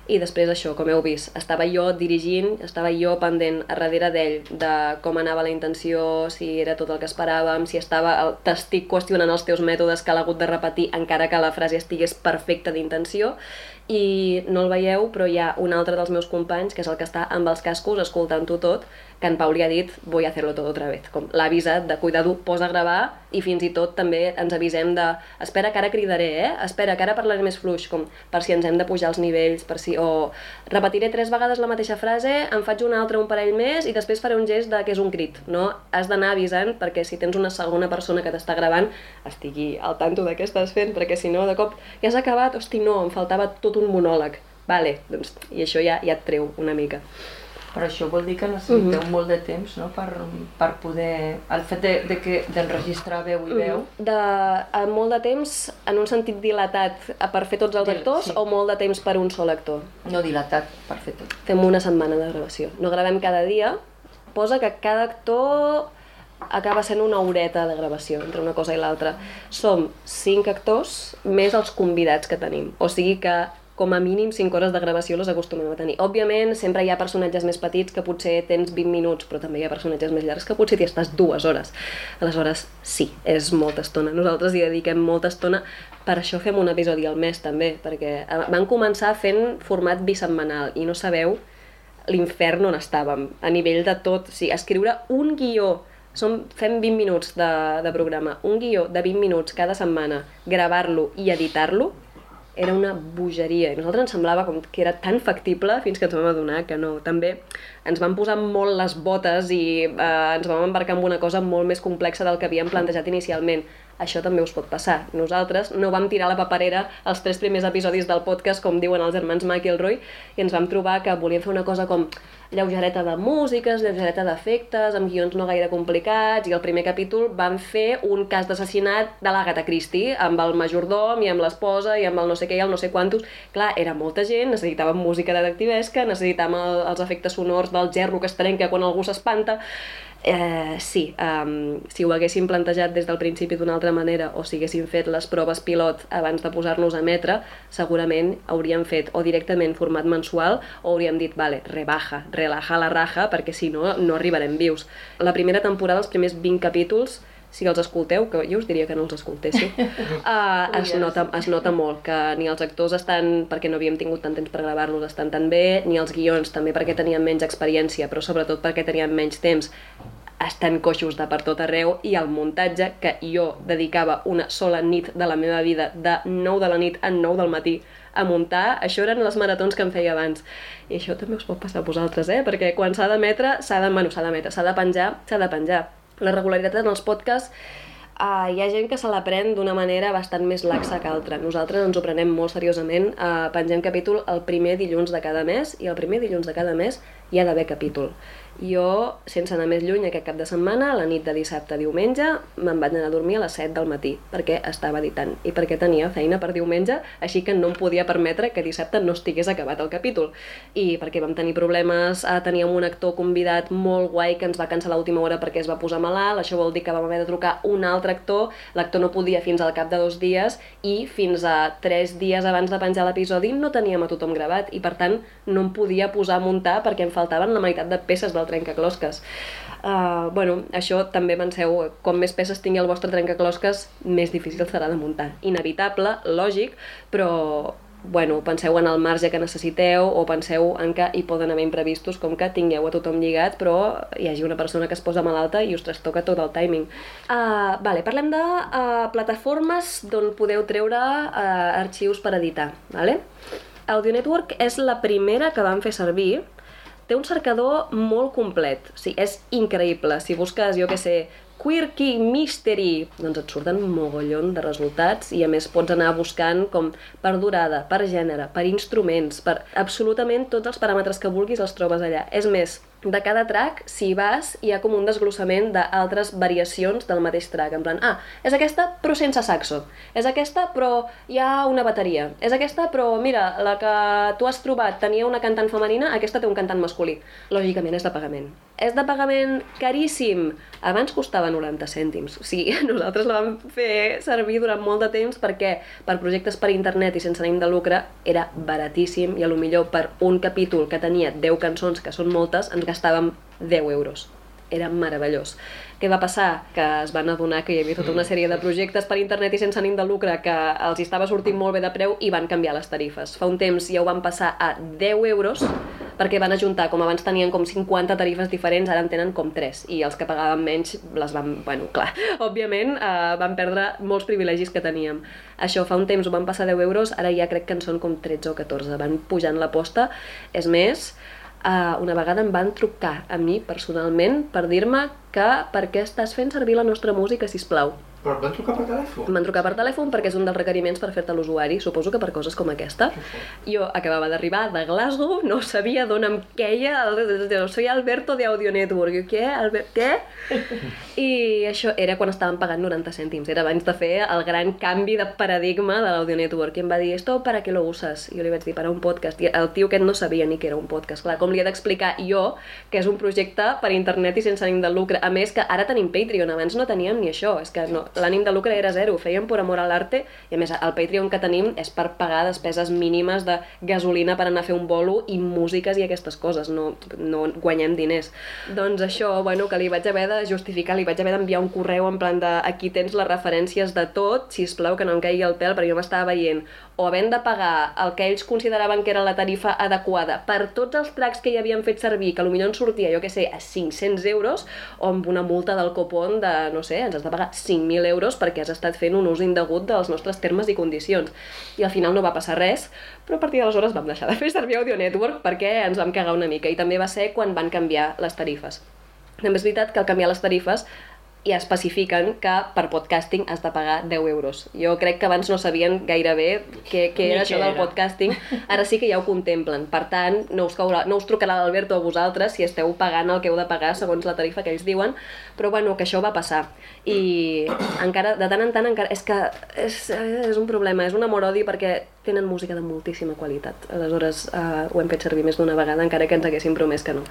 S1: I després això, com heu vist, estava jo dirigint, estava jo pendent a darrere d'ell de com anava la intenció, si era tot el que esperàvem, si estava... T'estic qüestionant els teus mètodes que l'ha hagut de repetir encara que la frase estigués perfecta d'intenció. I no el veieu, però hi ha un altre dels meus companys, que és el que està amb els cascos escoltant-ho tot, que en Pau li ha dit voy a hacerlo todo otra vez. Com l'ha avisat de cuidado, posa a gravar i fins i tot també ens avisem de espera que ara cridaré, eh? Espera que ara parlaré més fluix, com per si ens hem de pujar els nivells, per si... o repetiré tres vegades la mateixa frase, em faig una altra un parell més i després faré un gest de que és un crit, no? Has d'anar avisant perquè si tens una segona persona que t'està gravant estigui al tanto de què estàs fent, perquè si no de cop ja has acabat, hosti no, em faltava tot un monòleg. Vale, doncs, i això ja, ja et treu una mica.
S4: Però això vol dir que necessiteu mm -hmm. molt de temps, no?, per, per poder... El fet de, de que d'enregistrar veu i veu...
S1: -hmm. de, a molt de temps, en un sentit dilatat, per fer tots els actors, sí. o molt de temps per un sol actor?
S4: No, dilatat, per fer tot.
S1: Fem una setmana de gravació. No gravem cada dia, posa que cada actor acaba sent una horeta de gravació entre una cosa i l'altra. Som cinc actors més els convidats que tenim. O sigui que com a mínim 5 hores de gravació les acostumem a tenir. Òbviament, sempre hi ha personatges més petits que potser tens 20 minuts, però també hi ha personatges més llargs que potser t'hi estàs dues hores. Aleshores, sí, és molta estona. Nosaltres hi dediquem molta estona, per això fem un episodi al mes també, perquè eh, van començar fent format bisetmanal i no sabeu l'infern on estàvem, a nivell de tot. O sigui, escriure un guió som, fem 20 minuts de, de programa, un guió de 20 minuts cada setmana, gravar-lo i editar-lo, era una bogeria i nosaltres ens semblava com que era tan factible fins que ens vam adonar que no. També ens vam posar molt les botes i eh, ens vam embarcar en una cosa molt més complexa del que havíem plantejat inicialment això també us pot passar. Nosaltres no vam tirar la paperera els tres primers episodis del podcast, com diuen els germans McElroy, i ens vam trobar que volíem fer una cosa com lleugereta de músiques, lleugereta d'efectes, amb guions no gaire complicats, i el primer capítol vam fer un cas d'assassinat de l'Agatha Christie, amb el majordom i amb l'esposa i amb el no sé què i el no sé quantos. Clar, era molta gent, necessitàvem música detectivesca, necessitàvem el, els efectes sonors del gerro que es trenca quan algú s'espanta, Eh, sí, um, si ho haguéssim plantejat des del principi d'una altra manera o si haguéssim fet les proves pilot abans de posar-nos a emetre, segurament hauríem fet o directament format mensual o hauríem dit, vale, rebaja, relaja la raja, perquè si no, no arribarem vius. La primera temporada, els primers 20 capítols, si els escolteu, que jo us diria que no els escoltéssiu, [laughs] uh, es, nota, es nota molt que ni els actors estan, perquè no havíem tingut tant temps per gravar-los, estan tan bé, ni els guions també perquè teníem menys experiència, però sobretot perquè teníem menys temps estan coixos de per tot arreu i el muntatge que jo dedicava una sola nit de la meva vida de 9 de la nit a 9 del matí a muntar, això eren les maratons que em feia abans. I això també us pot passar a vosaltres, eh? Perquè quan s'ha d'emetre, s'ha de, bueno, s'ha d'emetre, s'ha de penjar, s'ha de penjar. La regularitat en els podcasts Uh, hi ha gent que se la pren d'una manera bastant més laxa que altra. Nosaltres ens ho prenem molt seriosament. Uh, pengem capítol el primer dilluns de cada mes i el primer dilluns de cada mes hi ha d'haver capítol. Jo, sense anar més lluny aquest cap de setmana, la nit de dissabte a diumenge, me'n vaig anar a dormir a les 7 del matí, perquè estava editant i perquè tenia feina per diumenge, així que no em podia permetre que dissabte no estigués acabat el capítol. I perquè vam tenir problemes, eh, teníem un actor convidat molt guai que ens va cancel a l'última hora perquè es va posar malalt, això vol dir que vam haver de trucar un altre actor, l'actor no podia fins al cap de dos dies i fins a tres dies abans de penjar l'episodi no teníem a tothom gravat i per tant no em podia posar a muntar perquè em faltaven la meitat de peces del trencaclosques. Uh, bueno, això també penseu, com més peces tingui el vostre trencaclosques, més difícil serà de muntar. Inevitable, lògic, però bueno, penseu en el marge que necessiteu o penseu en que hi poden haver imprevistos com que tingueu a tothom lligat però hi hagi una persona que es posa malalta i us trastoca tot el timing. Uh, vale, parlem de uh, plataformes d'on podeu treure uh, arxius per editar. Vale? Audio Network és la primera que vam fer servir té un cercador molt complet, o sigui, és increïble. Si busques, jo que sé, Quirky Mystery, doncs et surten un mogollon de resultats i a més pots anar buscant com per durada, per gènere, per instruments, per absolutament tots els paràmetres que vulguis els trobes allà. És més, de cada track, si vas, hi ha com un desglossament d'altres variacions del mateix track. En plan, ah, és aquesta però sense saxo. És aquesta però hi ha una bateria. És aquesta però, mira, la que tu has trobat tenia una cantant femenina, aquesta té un cantant masculí. Lògicament és de pagament. És de pagament caríssim. Abans costava 90 cèntims. O sigui, [laughs] nosaltres la vam fer servir durant molt de temps perquè per projectes per internet i sense ànim de lucre era baratíssim i a lo millor per un capítol que tenia 10 cançons, que són moltes, ens gastàvem 10 euros. Era meravellós. Què va passar? Que es van adonar que hi havia tota una sèrie de projectes per internet i sense ànim de lucre que els estava sortint molt bé de preu i van canviar les tarifes. Fa un temps ja ho van passar a 10 euros perquè van ajuntar, com abans tenien com 50 tarifes diferents, ara en tenen com 3 i els que pagaven menys les van, bueno, clar, [laughs] òbviament eh, van perdre molts privilegis que teníem. Això fa un temps ho van passar a 10 euros, ara ja crec que en són com 13 o 14, van pujant l'aposta. És més, Uh, una vegada em van trucar a mi personalment per dir-me que per què estàs fent servir la nostra música, si plau.
S5: Però et van trucar per telèfon?
S1: Em van trucar per telèfon perquè és un dels requeriments per fer-te l'usuari, suposo que per coses com aquesta. Jo acabava d'arribar de Glasgow, no sabia d'on em queia, soy Alberto de Audio Network. Jo, què? Albert, què? [laughs] I això era quan estaven pagant 90 cèntims, era abans de fer el gran canvi de paradigma de l'Audio Network. I em va dir, esto para qué lo usas? I jo li vaig dir, para un podcast. I el tio aquest no sabia ni que era un podcast. Clar, com li he d'explicar jo que és un projecte per internet i sense ànim de lucre. A més que ara tenim Patreon, abans no teníem ni això. És que no, l'ànim de lucre era zero, ho fèiem per amor a l'arte i a més el Patreon que tenim és per pagar despeses mínimes de gasolina per anar a fer un bolo i músiques i aquestes coses, no, no guanyem diners. Doncs això, bueno, que li vaig haver de justificar, li vaig haver d'enviar un correu en plan de aquí tens les referències de tot, si plau que no em caigui el pèl, perquè jo m'estava veient o havent de pagar el que ells consideraven que era la tarifa adequada per tots els tracks que hi havien fet servir, que potser ens sortia, jo que sé, a 500 euros, o amb una multa del copon de, no sé, ens has de pagar 5.000 euros perquè has estat fent un ús indegut dels nostres termes i condicions. I al final no va passar res, però a partir d'aleshores vam deixar de fer servir Audio Network perquè ens vam cagar una mica, i també va ser quan van canviar les tarifes. També és veritat que al canviar les tarifes i especifiquen que per podcasting has de pagar 10 euros. Jo crec que abans no sabien gaire bé què, què era això del podcasting, ara sí que ja ho contemplen. Per tant, no us, caurà, no us trucarà l'Alberto a vosaltres si esteu pagant el que heu de pagar segons la tarifa que ells diuen, però bueno, que això va passar. I encara, de tant en tant, encara, és que és, és un problema, és un amor-odi perquè tenen música de moltíssima qualitat. Aleshores, eh, ho hem fet servir més d'una vegada, encara que ens haguessin promès que no.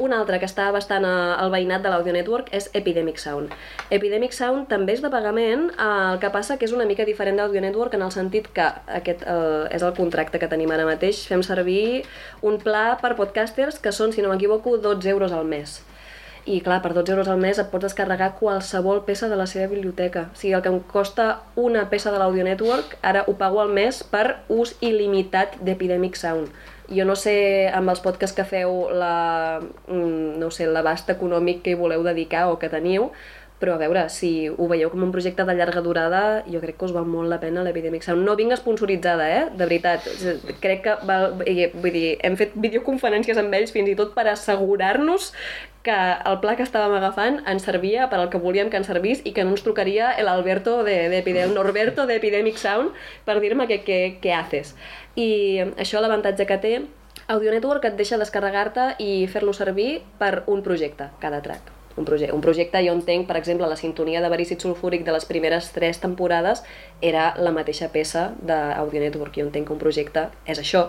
S1: Un altre que està bastant eh, al veïnat de l'Audio Network és Epidemic Sound. Epidemic Sound també és de pagament, eh, el que passa que és una mica diferent d'Audio Network en el sentit que aquest eh, és el contracte que tenim ara mateix. Fem servir un pla per podcasters que són, si no m'equivoco, 12 euros al mes. I clar, per 12 euros al mes et pots descarregar qualsevol peça de la seva biblioteca. O sigui, el que em costa una peça de l'Audio Network, ara ho pago al mes per ús il·limitat d'Epidemic Sound. Jo no sé, amb els podcasts que feu, la, mm, no sé, l'abast econòmic que hi voleu dedicar o que teniu, però a veure, si ho veieu com un projecte de llarga durada, jo crec que us val molt la pena l'Epidemic Sound. No vinc esponsoritzada, eh? De veritat. Crec que val... Vull dir, hem fet videoconferències amb ells fins i tot per assegurar-nos que el pla que estàvem agafant ens servia per al que volíem que ens servís i que no ens trucaria el Alberto de, de, el Norberto de Epidemic Sound per dir-me què, què, què haces. I això l'avantatge que té Audio Network et deixa descarregar-te i fer-lo servir per un projecte, cada track. Un, proje un projecte, jo entenc, per exemple, la sintonia de verícid sulfúric de les primeres tres temporades era la mateixa peça d'Audio Network. Jo entenc que un projecte és això.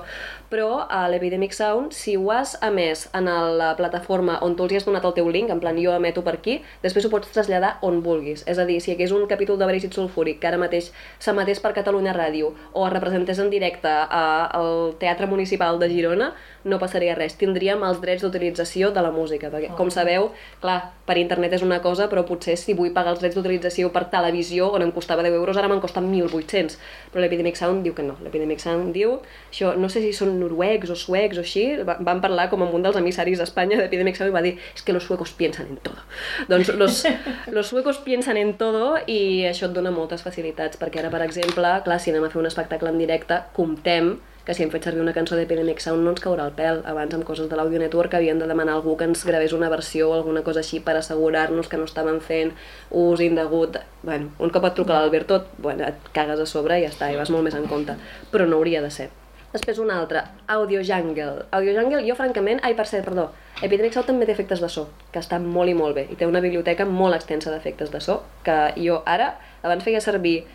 S1: Però a l'Epidemic Sound, si ho has emès en la plataforma on tu els has donat el teu link, en plan jo emeto per aquí, després ho pots traslladar on vulguis. És a dir, si hi hagués un capítol de verícid sulfúric que ara mateix s'emetés per Catalunya Ràdio o es representés en directe al Teatre Municipal de Girona, no passaria res. Tindríem els drets d'utilització de la música, perquè, com sabeu, clar, per internet és una cosa, però potser si vull pagar els drets d'utilització per televisió, on em costava 10 euros, ara me'n costen 1.800. Però l'Epidemic Sound diu que no. L'Epidemic Sound diu, això, no sé si són noruecs o suecs o així, va- van parlar com amb un dels emissaris d'Espanya d'Epidemic Sound i va dir, és que los suecos piensan en todo. Doncs los, [laughs] los suecos piensan en todo i això et dona moltes facilitats, perquè ara, per exemple, clar, si anem a fer un espectacle en directe, comptem que si hem fet servir una cançó d'Epidemic Sound no ens caurà el pèl. Abans amb coses de l'Audio Network havien de demanar a algú que ens gravés una versió o alguna cosa així per assegurar-nos que no estaven fent ús indegut. Bueno, un cop et truca l'Alberto, bueno, et cagues a sobre i ja està, i vas molt més en compte. Però no hauria de ser. Després un altre, Audio Jungle. Audio Jungle, jo francament, ai per cert, perdó, Epidemic Sound també té efectes de so, que estan molt i molt bé, i té una biblioteca molt extensa d'efectes de so, que jo ara, abans feia servir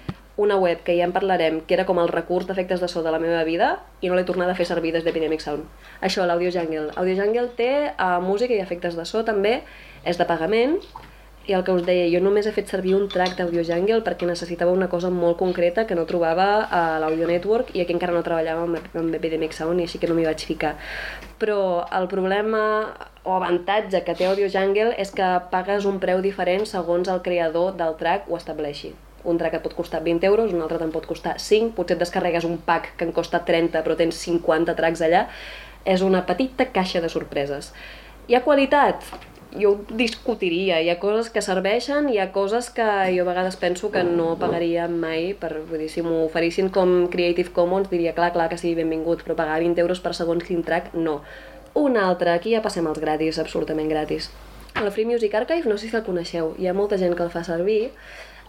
S1: una web que ja en parlarem, que era com el recurs d'efectes de so de la meva vida, i no l'he tornat a fer servir des d'Epidemic Sound. Això, l'Audio Jungle. Audio Jungle té uh, música i efectes de so també, és de pagament, i el que us deia, jo només he fet servir un track d'Audio Jungle perquè necessitava una cosa molt concreta que no trobava a l'Audio Network i aquí encara no treballava amb, amb Epidemic Sound i així que no m'hi vaig ficar. Però el problema o avantatge que té Audio Jungle és que pagues un preu diferent segons el creador del track ho estableixi. Un track et pot costar 20 euros, un altre te'n pot costar 5, potser et descarregues un pack que en costa 30 però tens 50 tracks allà. És una petita caixa de sorpreses. Hi ha qualitat? Jo ho discutiria, hi ha coses que serveixen, hi ha coses que jo a vegades penso que no pagaria mai, per, vull dir, si m'ho oferissin com Creative Commons diria clar, clar que sigui benvingut, però pagar 20 euros per segons quin track, no. Un altre, aquí ja passem als gratis, absolutament gratis. El Free Music Archive, no sé si el coneixeu, hi ha molta gent que el fa servir,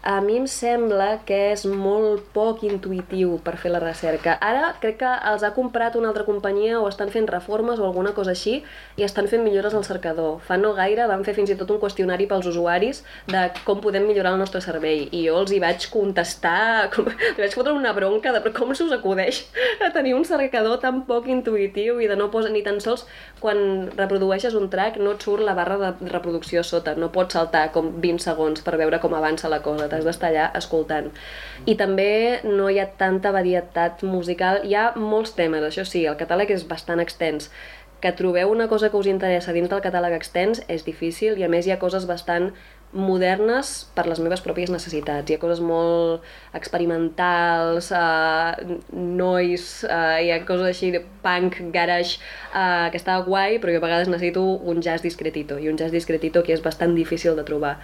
S1: a mi em sembla que és molt poc intuïtiu per fer la recerca. Ara crec que els ha comprat una altra companyia o estan fent reformes o alguna cosa així i estan fent millores al cercador. Fa no gaire van fer fins i tot un qüestionari pels usuaris de com podem millorar el nostre servei i jo els hi vaig contestar, [laughs] com, li vaig fotre una bronca de com se us acudeix a tenir un cercador tan poc intuïtiu i de no posar ni tan sols quan reprodueixes un track no et surt la barra de reproducció sota, no pots saltar com 20 segons per veure com avança la cosa, t'has d'estar allà escoltant. I també no hi ha tanta varietat musical, hi ha molts temes, això sí, el catàleg és bastant extens, que trobeu una cosa que us interessa dins del catàleg extens és difícil i a més hi ha coses bastant modernes per les meves pròpies necessitats. Hi ha coses molt experimentals, uh, noise, uh, hi ha coses així de punk, garage, uh, que està guai, però jo a vegades necessito un jazz discretito, i un jazz discretito que és bastant difícil de trobar.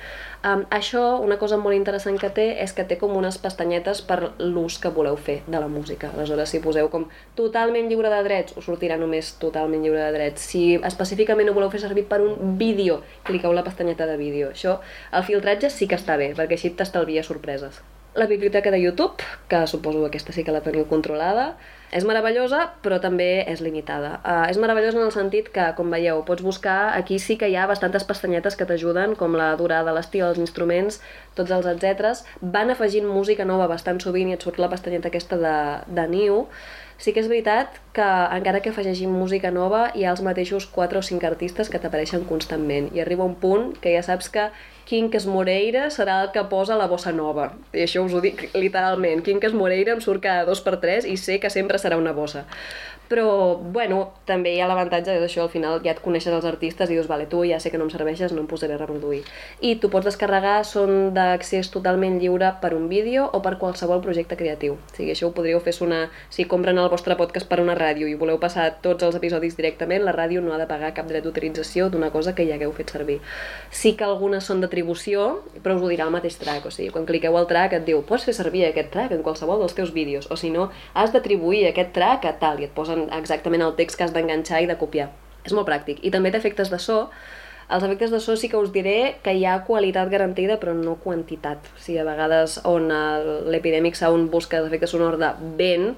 S1: Um, això, una cosa molt interessant que té és que té com unes pestanyetes per l'ús que voleu fer de la música. Aleshores, si poseu com totalment lliure de drets, us sortirà només totalment lliure de drets. Si específicament ho voleu fer servir per un vídeo, cliqueu la pestanyeta de vídeo. Això el filtratge sí que està bé, perquè així t'estalvia sorpreses. La biblioteca de YouTube, que suposo que aquesta sí que la teniu controlada, és meravellosa, però també és limitada. Uh, és meravellosa en el sentit que, com veieu, pots buscar, aquí sí que hi ha bastantes pestanyetes que t'ajuden, com la durada, l'estil, els instruments, tots els etcèteres. Van afegint música nova bastant sovint i et surt la pestanyeta aquesta de, de New, Sí que és veritat que encara que afegeixin música nova hi ha els mateixos 4 o 5 artistes que t'apareixen constantment i arriba un punt que ja saps que Quincas Moreira serà el que posa la bossa nova. I això us ho dic literalment. Quincas Moreira em surt cada dos per tres i sé que sempre serà una bossa. Però, bueno, també hi ha l'avantatge d'això, al final ja et coneixes els artistes i dius, vale, tu ja sé que no em serveixes, no em posaré a reproduir. I tu pots descarregar, són d'accés totalment lliure per un vídeo o per qualsevol projecte creatiu. O sigui, això ho podríeu fer una... Si compren el vostre podcast per una ràdio i voleu passar tots els episodis directament, la ràdio no ha de pagar cap dret d'utilització d'una cosa que ja hagueu fet servir. Sí que algunes són d'atribució, però us ho dirà el mateix track, o sigui, quan cliqueu al track et diu, pots fer servir aquest track en qualsevol dels teus vídeos, o si no, has d'atribuir aquest track a tal, i et posen exactament el text que has d'enganxar i de copiar. És molt pràctic. I també té efectes de so. Els efectes de so sí que us diré que hi ha qualitat garantida però no quantitat. O sigui, a vegades on l'Epidemic Sound busca efectes sonors de vent,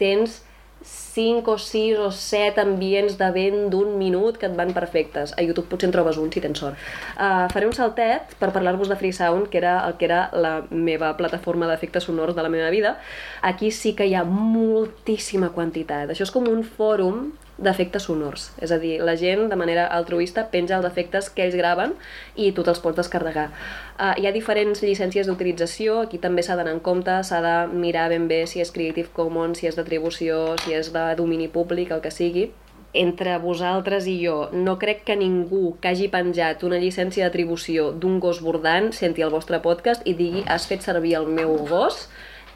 S1: tens 5 o 6 o 7 ambients de vent d'un minut que et van perfectes. A YouTube potser en trobes un si tens sort. Uh, faré un saltet per parlar-vos de Free Sound, que era el que era la meva plataforma d'efectes sonors de la meva vida. Aquí sí que hi ha moltíssima quantitat. Això és com un fòrum d'efectes sonors. És a dir, la gent de manera altruista penja els efectes que ells graven i tu te'ls pots descarregar. Uh, hi ha diferents llicències d'utilització, aquí també s'ha d'anar en compte, s'ha de mirar ben bé si és Creative Commons, si és d'atribució, si és de domini públic, el que sigui. Entre vosaltres i jo, no crec que ningú que hagi penjat una llicència d'atribució d'un gos bordant senti el vostre podcast i digui has fet servir el meu gos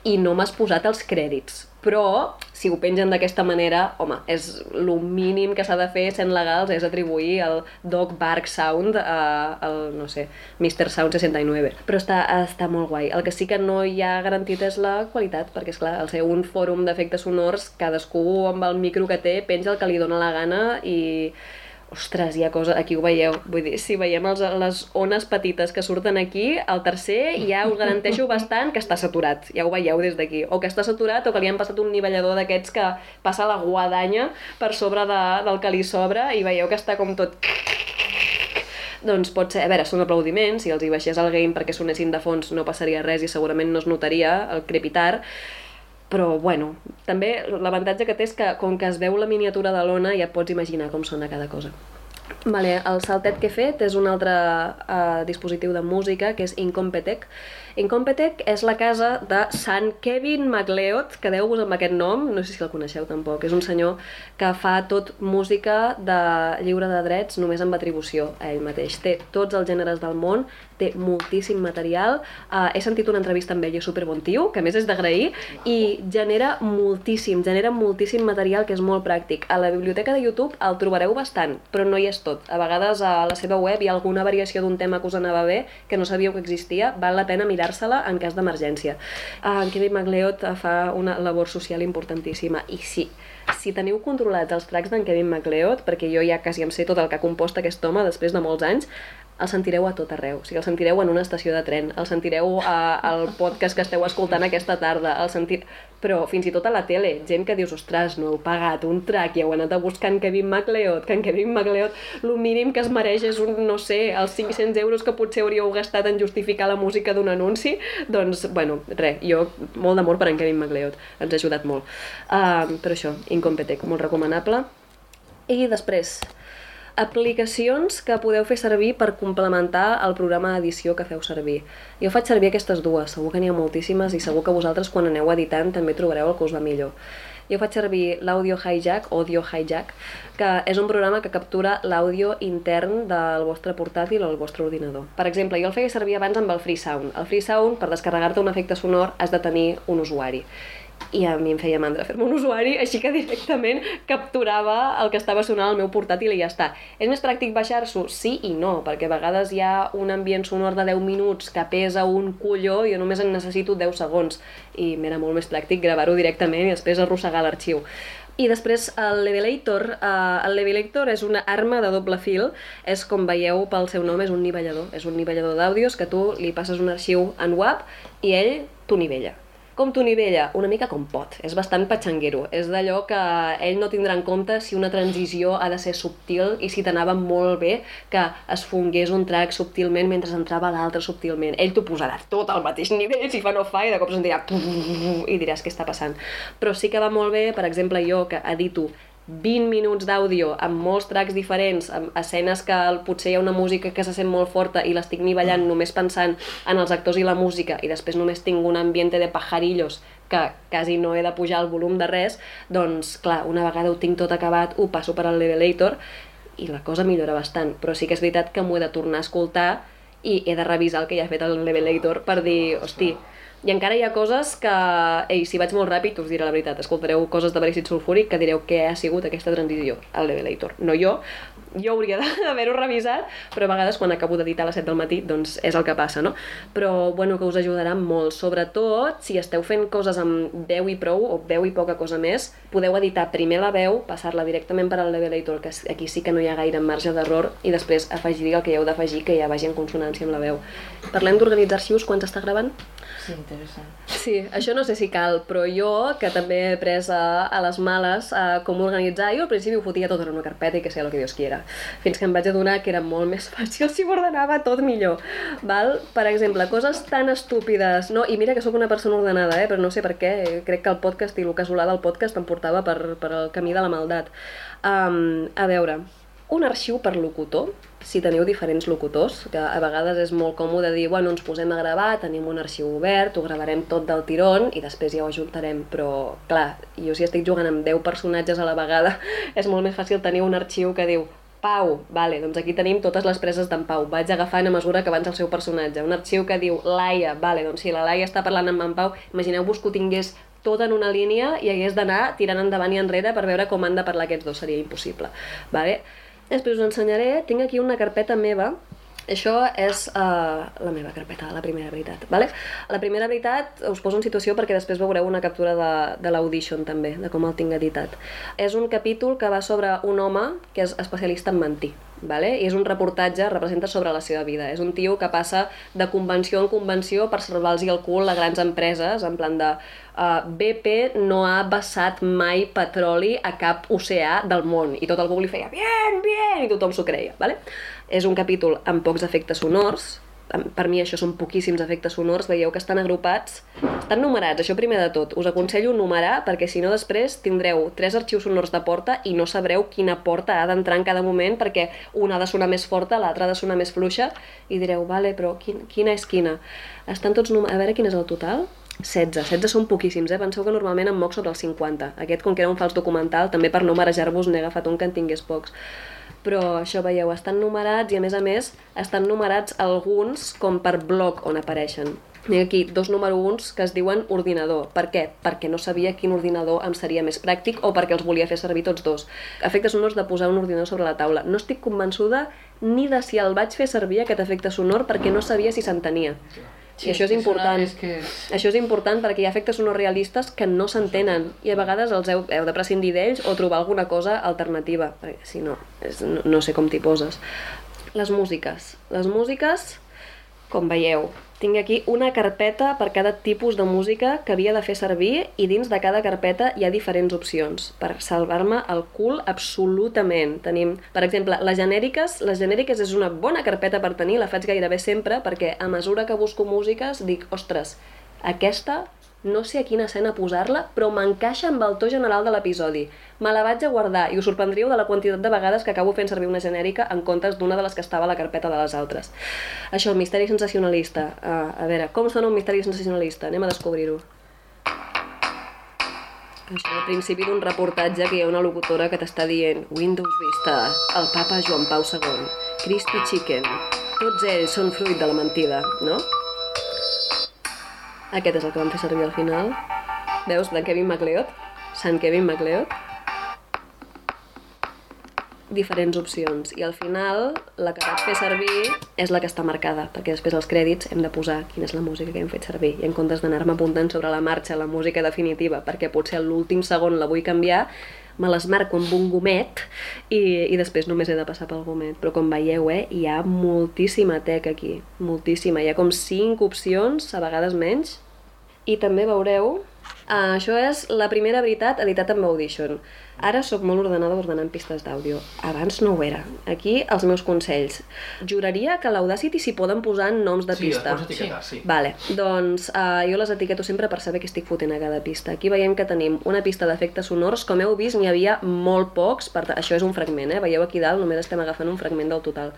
S1: i no m'has posat els crèdits però si ho pengen d'aquesta manera, home, és el mínim que s'ha de fer sent legals és atribuir el Dog Bark Sound a, al, no sé, Mr. Sound 69. Però està, està molt guai. El que sí que no hi ha garantit és la qualitat, perquè és clar, al ser un fòrum d'efectes sonors, cadascú amb el micro que té penja el que li dóna la gana i Ostres, hi ha cosa... Aquí ho veieu. Vull dir, si veiem els, les ones petites que surten aquí, el tercer ja us garanteixo bastant que està saturat. Ja ho veieu des d'aquí. O que està saturat o que li han passat un nivellador d'aquests que passa la guadanya per sobre de, del que li sobra i veieu que està com tot doncs pot ser, a veure, són aplaudiments, si els hi baixés el game perquè sonessin de fons no passaria res i segurament no es notaria el crepitar, però bueno, també l'avantatge que té és que com que es veu la miniatura de l'ona ja pots imaginar com sona cada cosa. Vale, el saltet que he fet és un altre uh, dispositiu de música que és Incompetech. Incompetech és la casa de Sant Kevin MacLeod, quedeu-vos amb aquest nom, no sé si el coneixeu tampoc, és un senyor que fa tot música de lliure de drets només amb atribució a ell mateix. Té tots els gèneres del món, té moltíssim material, uh, he sentit una entrevista amb ell, és super bon tio, que més és d'agrair, i genera moltíssim, genera moltíssim material que és molt pràctic. A la biblioteca de YouTube el trobareu bastant, però no hi és tot. A vegades a la seva web hi ha alguna variació d'un tema que us anava bé, que no sabíeu que existia, val la pena mirar-se-la en cas d'emergència. En Kevin MacLeod fa una labor social importantíssima, i sí, si teniu controlats els tracks d'en Kevin MacLeod, perquè jo ja quasi em sé tot el que ha compost aquest home després de molts anys, el sentireu a tot arreu. O sigui, el sentireu en una estació de tren, el sentireu a, al podcast que esteu escoltant aquesta tarda, el sentir... però fins i tot a la tele, gent que dius, ostres, no heu pagat un track i heu anat a buscar en Kevin MacLeod, que en Kevin MacLeod el mínim que es mereix és un, no sé, els 500 euros que potser hauríeu gastat en justificar la música d'un anunci, doncs, bueno, res, jo, molt d'amor per en Kevin MacLeod, ens ha ajudat molt. Uh, però això, Incompetech, molt recomanable. I després, aplicacions que podeu fer servir per complementar el programa d'edició que feu servir. Jo faig servir aquestes dues, segur que n'hi ha moltíssimes i segur que vosaltres quan aneu editant també trobareu el que us va millor. Jo faig servir l'Audio Hijack, Audio Hijack, que és un programa que captura l'àudio intern del vostre portàtil o el vostre ordinador. Per exemple, jo el feia servir abans amb el Freesound. El Freesound, per descarregar-te un efecte sonor, has de tenir un usuari i a mi em feia mandra fer-me un usuari, així que directament capturava el que estava sonant al meu portàtil i ja està. És més pràctic baixar-s'ho? Sí i no, perquè a vegades hi ha un ambient sonor de 10 minuts que pesa un colló i jo només en necessito 10 segons i m'era molt més pràctic gravar-ho directament i després arrossegar l'arxiu. I després el Levelator, eh, el Levelator és una arma de doble fil, és com veieu pel seu nom, és un nivellador, és un nivellador d'àudios que tu li passes un arxiu en WAP i ell t'ho nivella. Com t'ho nivella? Una mica com pot. És bastant patxanguero. És d'allò que ell no tindrà en compte si una transició ha de ser subtil i si t'anava molt bé que es fongués un track subtilment mentre entrava l'altre subtilment. Ell t'ho posarà tot al mateix nivell, si fa no fa, i de cop se'n dirà i diràs què està passant. Però sí que va molt bé, per exemple, jo que edito 20 minuts d'àudio amb molts tracks diferents, amb escenes que potser hi ha una música que se sent molt forta i l'estic nivellant mm. només pensant en els actors i la música i després només tinc un ambiente de pajarillos que quasi no he de pujar el volum de res, doncs clar, una vegada ho tinc tot acabat, ho passo per al Levelator i la cosa millora bastant, però sí que és veritat que m'ho he de tornar a escoltar i he de revisar el que ja he fet al Levelator per dir, hosti, i encara hi ha coses que, ei, si vaig molt ràpid, us diré la veritat, escoltareu coses de verícid sulfúric que direu què ha sigut aquesta transició al Levelator. No jo, jo hauria d'haver-ho revisat, però a vegades quan acabo d'editar a les 7 del matí, doncs és el que passa, no? Però, bueno, que us ajudarà molt. Sobretot, si esteu fent coses amb veu i prou, o veu i poca cosa més, podeu editar primer la veu, passar-la directament per al Levelator, que aquí sí que no hi ha gaire marge d'error, i després afegir el que hi heu d'afegir, que ja vagi en consonància amb la veu. Parlem d'organitzar arxius quan s'està gravant?
S4: Sí, interessant.
S1: Sí, això no sé si cal, però jo, que també he pres a, a les males a com organitzar, jo al principi ho fotia tot en una carpeta i que sé el que Dios quiera fins que em vaig adonar que era molt més fàcil [laughs] si m'ordenava tot millor. Val? Per exemple, coses tan estúpides, no? i mira que sóc una persona ordenada, eh? però no sé per què, crec que el podcast i el casolà del podcast em portava per, per el camí de la maldat. Um, a veure, un arxiu per locutor, si teniu diferents locutors, que a vegades és molt còmode dir, bueno, ens posem a gravar, tenim un arxiu obert, ho gravarem tot del tirón i després ja ho ajuntarem, però clar, jo si estic jugant amb 10 personatges a la vegada, [laughs] és molt més fàcil tenir un arxiu que diu Pau, vale, doncs aquí tenim totes les preses d'en Pau. Vaig agafant a mesura que avança el seu personatge. Un arxiu que diu Laia, vale, doncs si la Laia està parlant amb en Pau, imagineu-vos que ho tingués tot en una línia i hagués d'anar tirant endavant i enrere per veure com han de parlar aquests dos, seria impossible. Vale? Després us ensenyaré, tinc aquí una carpeta meva Això és uh, la meva carpeta, la primera veritat. Vale? La primera veritat us poso en situació perquè després veureu una captura de, de l'audition també, de com el tinc editat. És un capítol que va sobre un home que és especialista en mentir. Vale? I és un reportatge, representa sobre la seva vida. És un tio que passa de convenció en convenció per salvar-los el cul a grans empreses, en plan de uh, BP no ha vessat mai petroli a cap oceà del món. I tot el públic feia, bien, bien, i tothom s'ho creia. Vale? És un capítol amb pocs efectes sonors, per mi això són poquíssims efectes sonors, veieu que estan agrupats, estan numerats, això primer de tot. Us aconsello numerar perquè si no després tindreu tres arxius sonors de porta i no sabreu quina porta ha d'entrar en cada moment perquè una ha de sonar més forta, l'altra ha de sonar més fluixa i direu, vale, però quin, quina és quina? Estan tots numerats, a veure quin és el total? 16. 16 són poquíssims, eh? Penseu que normalment em moc sobre els 50. Aquest, com que era un fals documental, també per no marejar-vos n'he agafat un que en tingués pocs però això veieu, estan numerats i a més a més estan numerats alguns com per bloc on apareixen. Tinc aquí dos número uns que es diuen ordinador. Per què? Perquè no sabia quin ordinador em seria més pràctic o perquè els volia fer servir tots dos. Efectes sonors de posar un ordinador sobre la taula. No estic convençuda ni de si el vaig fer servir aquest efecte sonor perquè no sabia si s'entenia. Sí, I això és important.
S4: És que...
S1: Això és important perquè hi ha efectes sonors realistes que no s'entenen i a vegades els heu, heu de prescindir d'ells o trobar alguna cosa alternativa, perquè si no, és, no, no sé com t'hi poses. Les músiques. Les músiques, com veieu, tinc aquí una carpeta per cada tipus de música que havia de fer servir i dins de cada carpeta hi ha diferents opcions per salvar-me el cul absolutament. Tenim, per exemple, les genèriques. Les genèriques és una bona carpeta per tenir, la faig gairebé sempre perquè a mesura que busco músiques dic, ostres, aquesta no sé a quina escena posar-la, però m'encaixa amb el to general de l'episodi. Me la vaig a guardar i us sorprendríeu de la quantitat de vegades que acabo fent servir una genèrica en comptes d'una de les que estava a la carpeta de les altres. Això, el misteri sensacionalista. Uh, a veure, com sona un misteri sensacionalista? Anem a descobrir-ho. Això al principi d'un reportatge que hi ha una locutora que t'està dient Windows Vista, el papa Joan Pau II, Crispy Chicken, tots ells són fruit de la mentida, no? Aquest és el que vam fer servir al final. Veus, de Kevin MacLeod? Sant Kevin MacLeod? Diferents opcions. I al final, la que vaig fer servir és la que està marcada, perquè després als crèdits hem de posar quina és la música que hem fet servir. I en comptes d'anar-me apuntant sobre la marxa la música definitiva, perquè potser l'últim segon la vull canviar, me les marco amb un gomet i, i després només he de passar pel gomet. Però com veieu, eh, hi ha moltíssima tech aquí, moltíssima. Hi ha com 5 opcions, a vegades menys, i també veureu Uh, això és la primera veritat editat amb Audition. Ara sóc molt ordenada ordenant pistes d'àudio. Abans no ho era. Aquí els meus consells. Juraria que a l'Audacity s'hi poden posar noms de
S2: Sí, les
S1: pista.
S2: pots etiquetar, sí.
S1: Vale, doncs uh, jo les etiqueto sempre per saber què estic fotent a cada pista. Aquí veiem que tenim una pista d'efectes sonors, com heu vist n'hi havia molt pocs, per això és un fragment, eh? veieu aquí dalt només estem agafant un fragment del total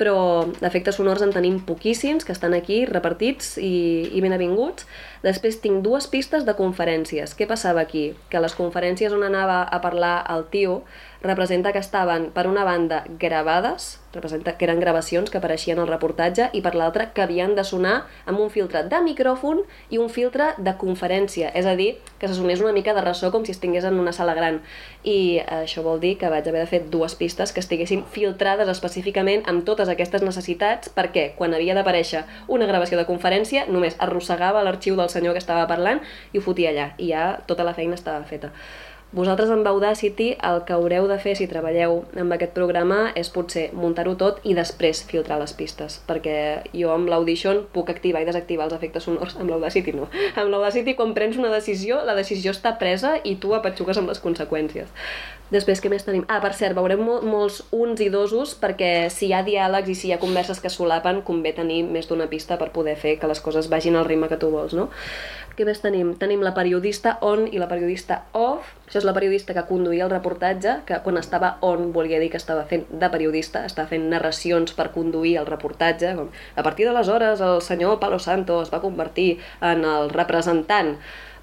S1: però d'efectes sonors en tenim poquíssims, que estan aquí repartits i, i ben avinguts. Després tinc dues pistes de conferències. Què passava aquí? Que les conferències on anava a parlar el tio representa que estaven, per una banda, gravades, representa que eren gravacions que apareixien al reportatge, i per l'altra que havien de sonar amb un filtre de micròfon i un filtre de conferència, és a dir, que se sonés una mica de ressò com si estigués en una sala gran. I això vol dir que vaig haver de fer dues pistes que estiguessin filtrades específicament amb totes aquestes necessitats, perquè quan havia d'aparèixer una gravació de conferència només arrossegava l'arxiu del senyor que estava parlant i ho fotia allà, i ja tota la feina estava feta. Vosaltres amb Audacity el que haureu de fer si treballeu amb aquest programa és potser muntar-ho tot i després filtrar les pistes, perquè jo amb l'Audition puc activar i desactivar els efectes sonors, amb l'Audacity no. Amb l'Audacity quan prens una decisió, la decisió està presa i tu apatxugues amb les conseqüències. Després, què més tenim? Ah, per cert, veurem mo molts uns i dosos perquè si hi ha diàlegs i si hi ha converses que solapen, convé tenir més d'una pista per poder fer que les coses vagin al ritme que tu vols, no? Què més tenim? Tenim la periodista on i la periodista off. Això és la periodista que conduïa el reportatge, que quan estava on volia dir que estava fent de periodista, estava fent narracions per conduir el reportatge. A partir d'aleshores el senyor Palo Santo es va convertir en el representant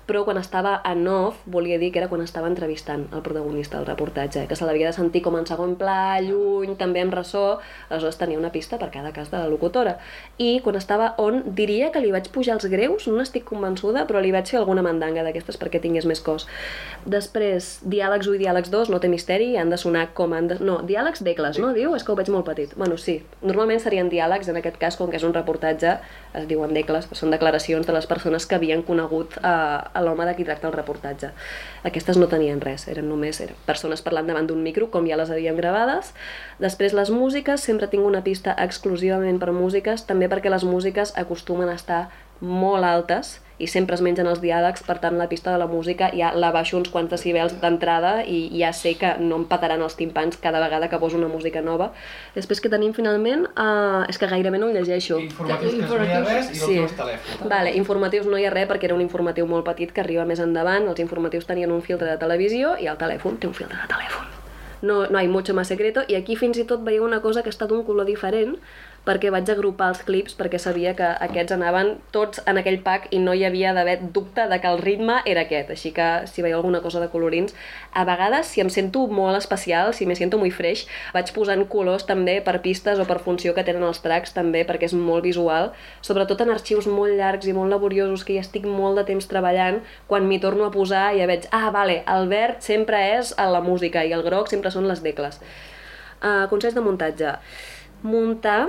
S1: però quan estava en off volia dir que era quan estava entrevistant el protagonista del reportatge, que se l'havia de sentir com en segon pla, lluny, també amb ressò, aleshores tenia una pista per cada cas de la locutora. I quan estava on, diria que li vaig pujar els greus, no n'estic convençuda, però li vaig fer alguna mandanga d'aquestes perquè tingués més cos. Després, diàlegs 1 i diàlegs 2, no té misteri, han de sonar com han de... No, diàlegs d'egles, no, diu? És que ho veig molt petit. Bueno, sí, normalment serien diàlegs, en aquest cas, com que és un reportatge, es diuen d'egles, són declaracions de les persones que havien conegut eh, a l'home de qui tracta el reportatge. Aquestes no tenien res, eren només eren persones parlant davant d'un micro, com ja les havíem gravades. Després, les músiques, sempre tinc una pista exclusivament per músiques, també perquè les músiques acostumen a estar molt altes i sempre es mengen els diàlegs, per tant la pista de la música ja la baixo uns quants decibels d'entrada i ja sé que no em petaran els timpans cada vegada que poso una música nova. Després que tenim finalment, uh, és que gairebé no ho llegeixo.
S5: Informatius que no hi ha res i
S1: Sí.
S5: telèfon.
S1: Vale, informatius no hi ha res perquè era un informatiu molt petit que arriba més endavant. Els informatius tenien un filtre de televisió i el telèfon té un filtre de telèfon. No, no hi ha mucho más secreto i aquí fins i tot veieu una cosa que ha estat un color diferent perquè vaig agrupar els clips perquè sabia que aquests anaven tots en aquell pack i no hi havia d'haver dubte de que el ritme era aquest, així que si veieu alguna cosa de colorins, a vegades si em sento molt especial, si me siento muy fresh, vaig posant colors també per pistes o per funció que tenen els tracks també perquè és molt visual, sobretot en arxius molt llargs i molt laboriosos que hi estic molt de temps treballant, quan m'hi torno a posar ja veig, ah, vale, el verd sempre és a la música i el groc sempre són les decles. Uh, consells de muntatge. Muntar,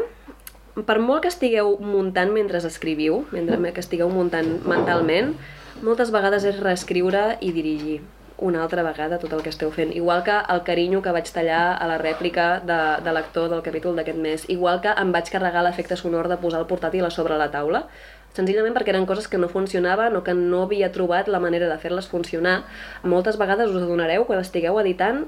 S1: per molt que estigueu muntant mentre escriviu, mentre que estigueu muntant mentalment, moltes vegades és reescriure i dirigir una altra vegada tot el que esteu fent. Igual que el carinyo que vaig tallar a la rèplica de, de l'actor del capítol d'aquest mes. Igual que em vaig carregar l'efecte sonor de posar el portàtil a sobre la taula. Senzillament perquè eren coses que no funcionaven o que no havia trobat la manera de fer-les funcionar. Moltes vegades us adonareu quan estigueu editant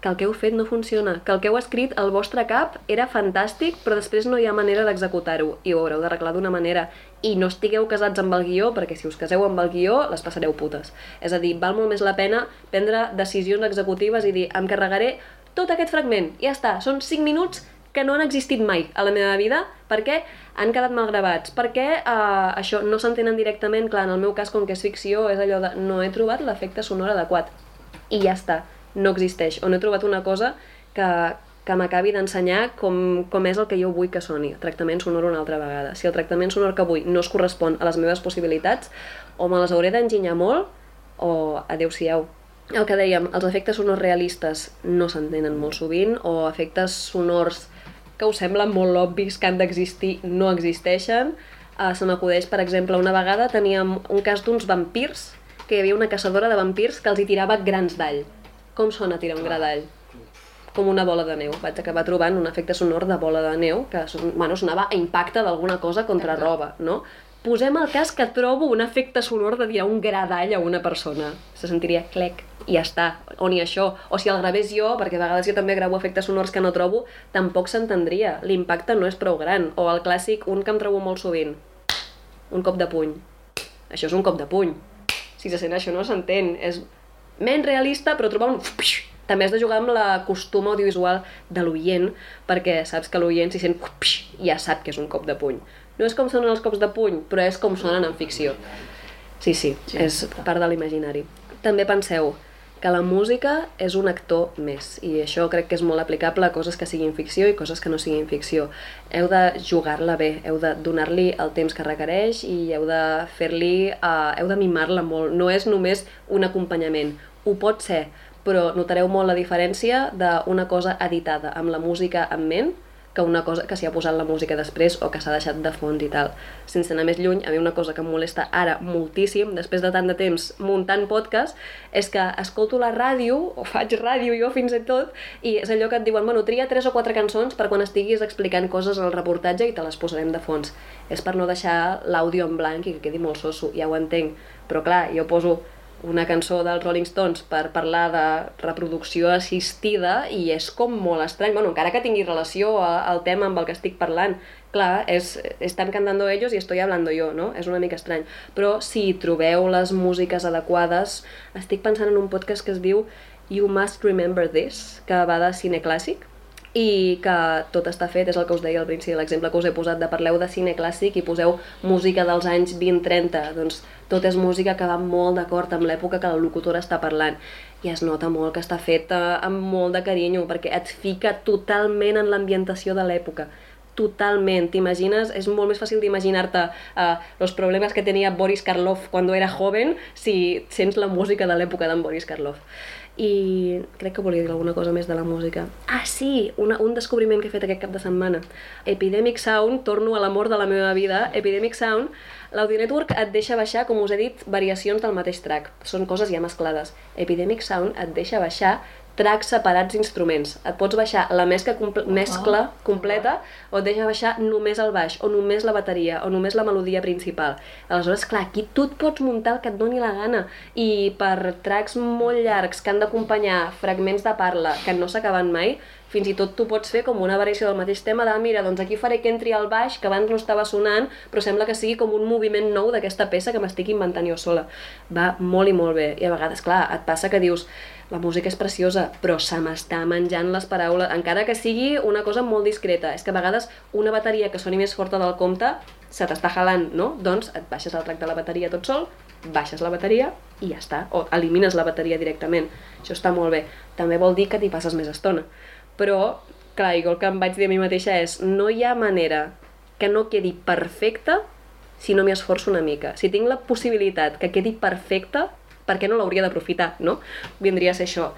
S1: que el que heu fet no funciona, que el que heu escrit al vostre cap era fantàstic, però després no hi ha manera d'executar-ho i ho haureu d'arreglar d'una manera. I no estigueu casats amb el guió, perquè si us caseu amb el guió, les passareu putes. És a dir, val molt més la pena prendre decisions executives i dir, em carregaré tot aquest fragment, ja està, són 5 minuts que no han existit mai a la meva vida perquè han quedat mal gravats, perquè uh, això no s'entenen directament, clar, en el meu cas, com que és ficció, és allò de no he trobat l'efecte sonor adequat. I ja està, no existeix, o no he trobat una cosa que, que m'acabi d'ensenyar com, com és el que jo vull que soni, tractament sonor una altra vegada. Si el tractament sonor que vull no es correspon a les meves possibilitats, o me les hauré d'enginyar molt, o adeu-siau. El que dèiem, els efectes sonors realistes no s'entenen molt sovint, o efectes sonors que us semblen molt obvis que han d'existir no existeixen. Uh, se m'acudeix, per exemple, una vegada teníem un cas d'uns vampirs, que hi havia una caçadora de vampirs que els hi tirava grans d'all. Com sona tirar un gra d'all? com una bola de neu. Vaig acabar trobant un efecte sonor de bola de neu que bueno, sonava a impacte d'alguna cosa contra roba, no? Posem el cas que trobo un efecte sonor de tirar un gra d'all a una persona. Se sentiria clec i ja està. O ni això. O si el gravés jo, perquè a vegades jo també gravo efectes sonors que no trobo, tampoc s'entendria. L'impacte no és prou gran. O el clàssic, un que em trobo molt sovint. Un cop de puny. Això és un cop de puny. Si se sent això no s'entén. És menys realista, però trobar un... També has de jugar amb la costum audiovisual de l'oient, perquè saps que l'oient si sent... ja sap que és un cop de puny. No és com sonen els cops de puny, però és com sonen en ficció. Sí, sí, és part de l'imaginari. També penseu que la música és un actor més, i això crec que és molt aplicable a coses que siguin ficció i coses que no siguin ficció. Heu de jugar-la bé, heu de donar-li el temps que requereix i heu de fer-li, uh, heu de mimar-la molt. No és només un acompanyament, ho pot ser, però notareu molt la diferència d'una cosa editada amb la música en ment que una cosa que s'hi ha posat la música després o que s'ha deixat de fons i tal. Sense anar més lluny, a mi una cosa que em molesta ara moltíssim, després de tant de temps muntant podcast, és que escolto la ràdio, o faig ràdio jo fins i tot, i és allò que et diuen, bueno, tria tres o quatre cançons per quan estiguis explicant coses al reportatge i te les posarem de fons. És per no deixar l'àudio en blanc i que quedi molt soso, ja ho entenc. Però clar, jo poso una cançó dels Rolling Stones per parlar de reproducció assistida i és com molt estrany, bueno, encara que tingui relació a, al tema amb el que estic parlant, clar, és, estan cantando ellos i estoy hablando yo, no? És una mica estrany. Però si trobeu les músiques adequades, estic pensant en un podcast que es diu You Must Remember This, que va de cine clàssic, i que tot està fet, és el que us deia al principi, l'exemple que us he posat de parleu de cine clàssic i poseu música dels anys 20-30, doncs tot és música que va molt d'acord amb l'època que la locutora està parlant. I es nota molt que està feta amb molt de carinyo perquè et fica totalment en l'ambientació de l'època. Totalment, t'imagines, és molt més fàcil d'imaginar-te uh, els problemes que tenia Boris Karloff quan era joven si sents la música de l'època d'en Boris Karloff i crec que volia dir alguna cosa més de la música. Ah, sí, una, un descobriment que he fet aquest cap de setmana. Epidemic Sound, torno a l'amor de la meva vida, Epidemic Sound, l'Audio Network et deixa baixar, com us he dit, variacions del mateix track. Són coses ja mesclades. Epidemic Sound et deixa baixar tracks separats d'instruments. Et pots baixar la mescla, comple mescla completa o et deixa baixar només el baix, o només la bateria, o només la melodia principal. Aleshores, clar, aquí tu et pots muntar el que et doni la gana. I per tracks molt llargs que han d'acompanyar fragments de parla que no s'acaben mai, fins i tot tu pots fer com una variació del mateix tema de, mira, doncs aquí faré que entri el baix, que abans no estava sonant, però sembla que sigui com un moviment nou d'aquesta peça que m'estic inventant jo sola. Va molt i molt bé. I a vegades, clar, et passa que dius, la música és preciosa, però se m'està menjant les paraules, encara que sigui una cosa molt discreta. És que a vegades una bateria que soni més forta del compte se t'està jalant, no? Doncs et baixes el trac de la bateria tot sol, baixes la bateria i ja està, o elimines la bateria directament. Això està molt bé. També vol dir que t'hi passes més estona però, clar, igual que em vaig dir a mi mateixa és no hi ha manera que no quedi perfecta si no m'hi esforço una mica. Si tinc la possibilitat que quedi perfecta, per què no l'hauria d'aprofitar, no? Vindria a ser això.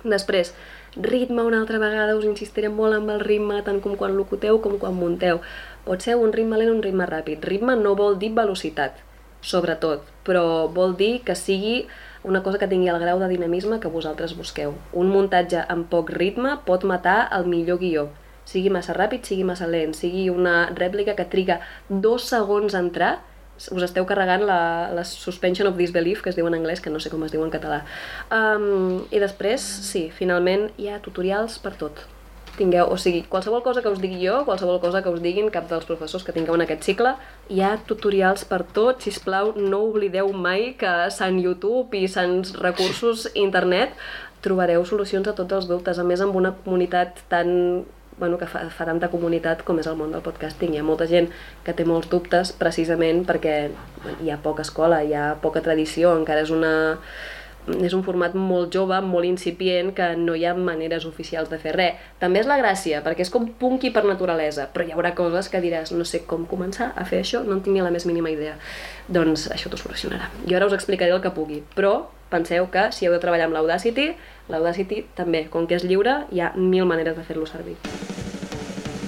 S1: Després, ritme una altra vegada, us insistiré molt amb el ritme, tant com quan locuteu com quan munteu. Pot ser un ritme lent un ritme ràpid. Ritme no vol dir velocitat, sobretot, però vol dir que sigui una cosa que tingui el grau de dinamisme que vosaltres busqueu. Un muntatge amb poc ritme pot matar el millor guió. Sigui massa ràpid, sigui massa lent, sigui una rèplica que triga dos segons a entrar, us esteu carregant la, la suspension of disbelief, que es diu en anglès, que no sé com es diu en català. Um, I després, sí, finalment hi ha tutorials per tot tingueu, o sigui, qualsevol cosa que us digui jo, qualsevol cosa que us diguin cap dels professors que tingueu en aquest cicle, hi ha tutorials per tot, si plau no oblideu mai que sant YouTube i sants recursos internet trobareu solucions a tots els dubtes, a més amb una comunitat tan bueno, que fa, fa tanta comunitat com és el món del podcasting. Hi ha molta gent que té molts dubtes precisament perquè bueno, hi ha poca escola, hi ha poca tradició, encara és una és un format molt jove, molt incipient, que no hi ha maneres oficials de fer res. També és la gràcia, perquè és com punky per naturalesa, però hi haurà coses que diràs, no sé com començar a fer això, no en tinc ni la més mínima idea. Doncs això t'ho solucionarà. Jo ara us explicaré el que pugui, però penseu que si heu de treballar amb l'Audacity, l'Audacity també, com que és lliure, hi ha mil maneres de fer-lo servir.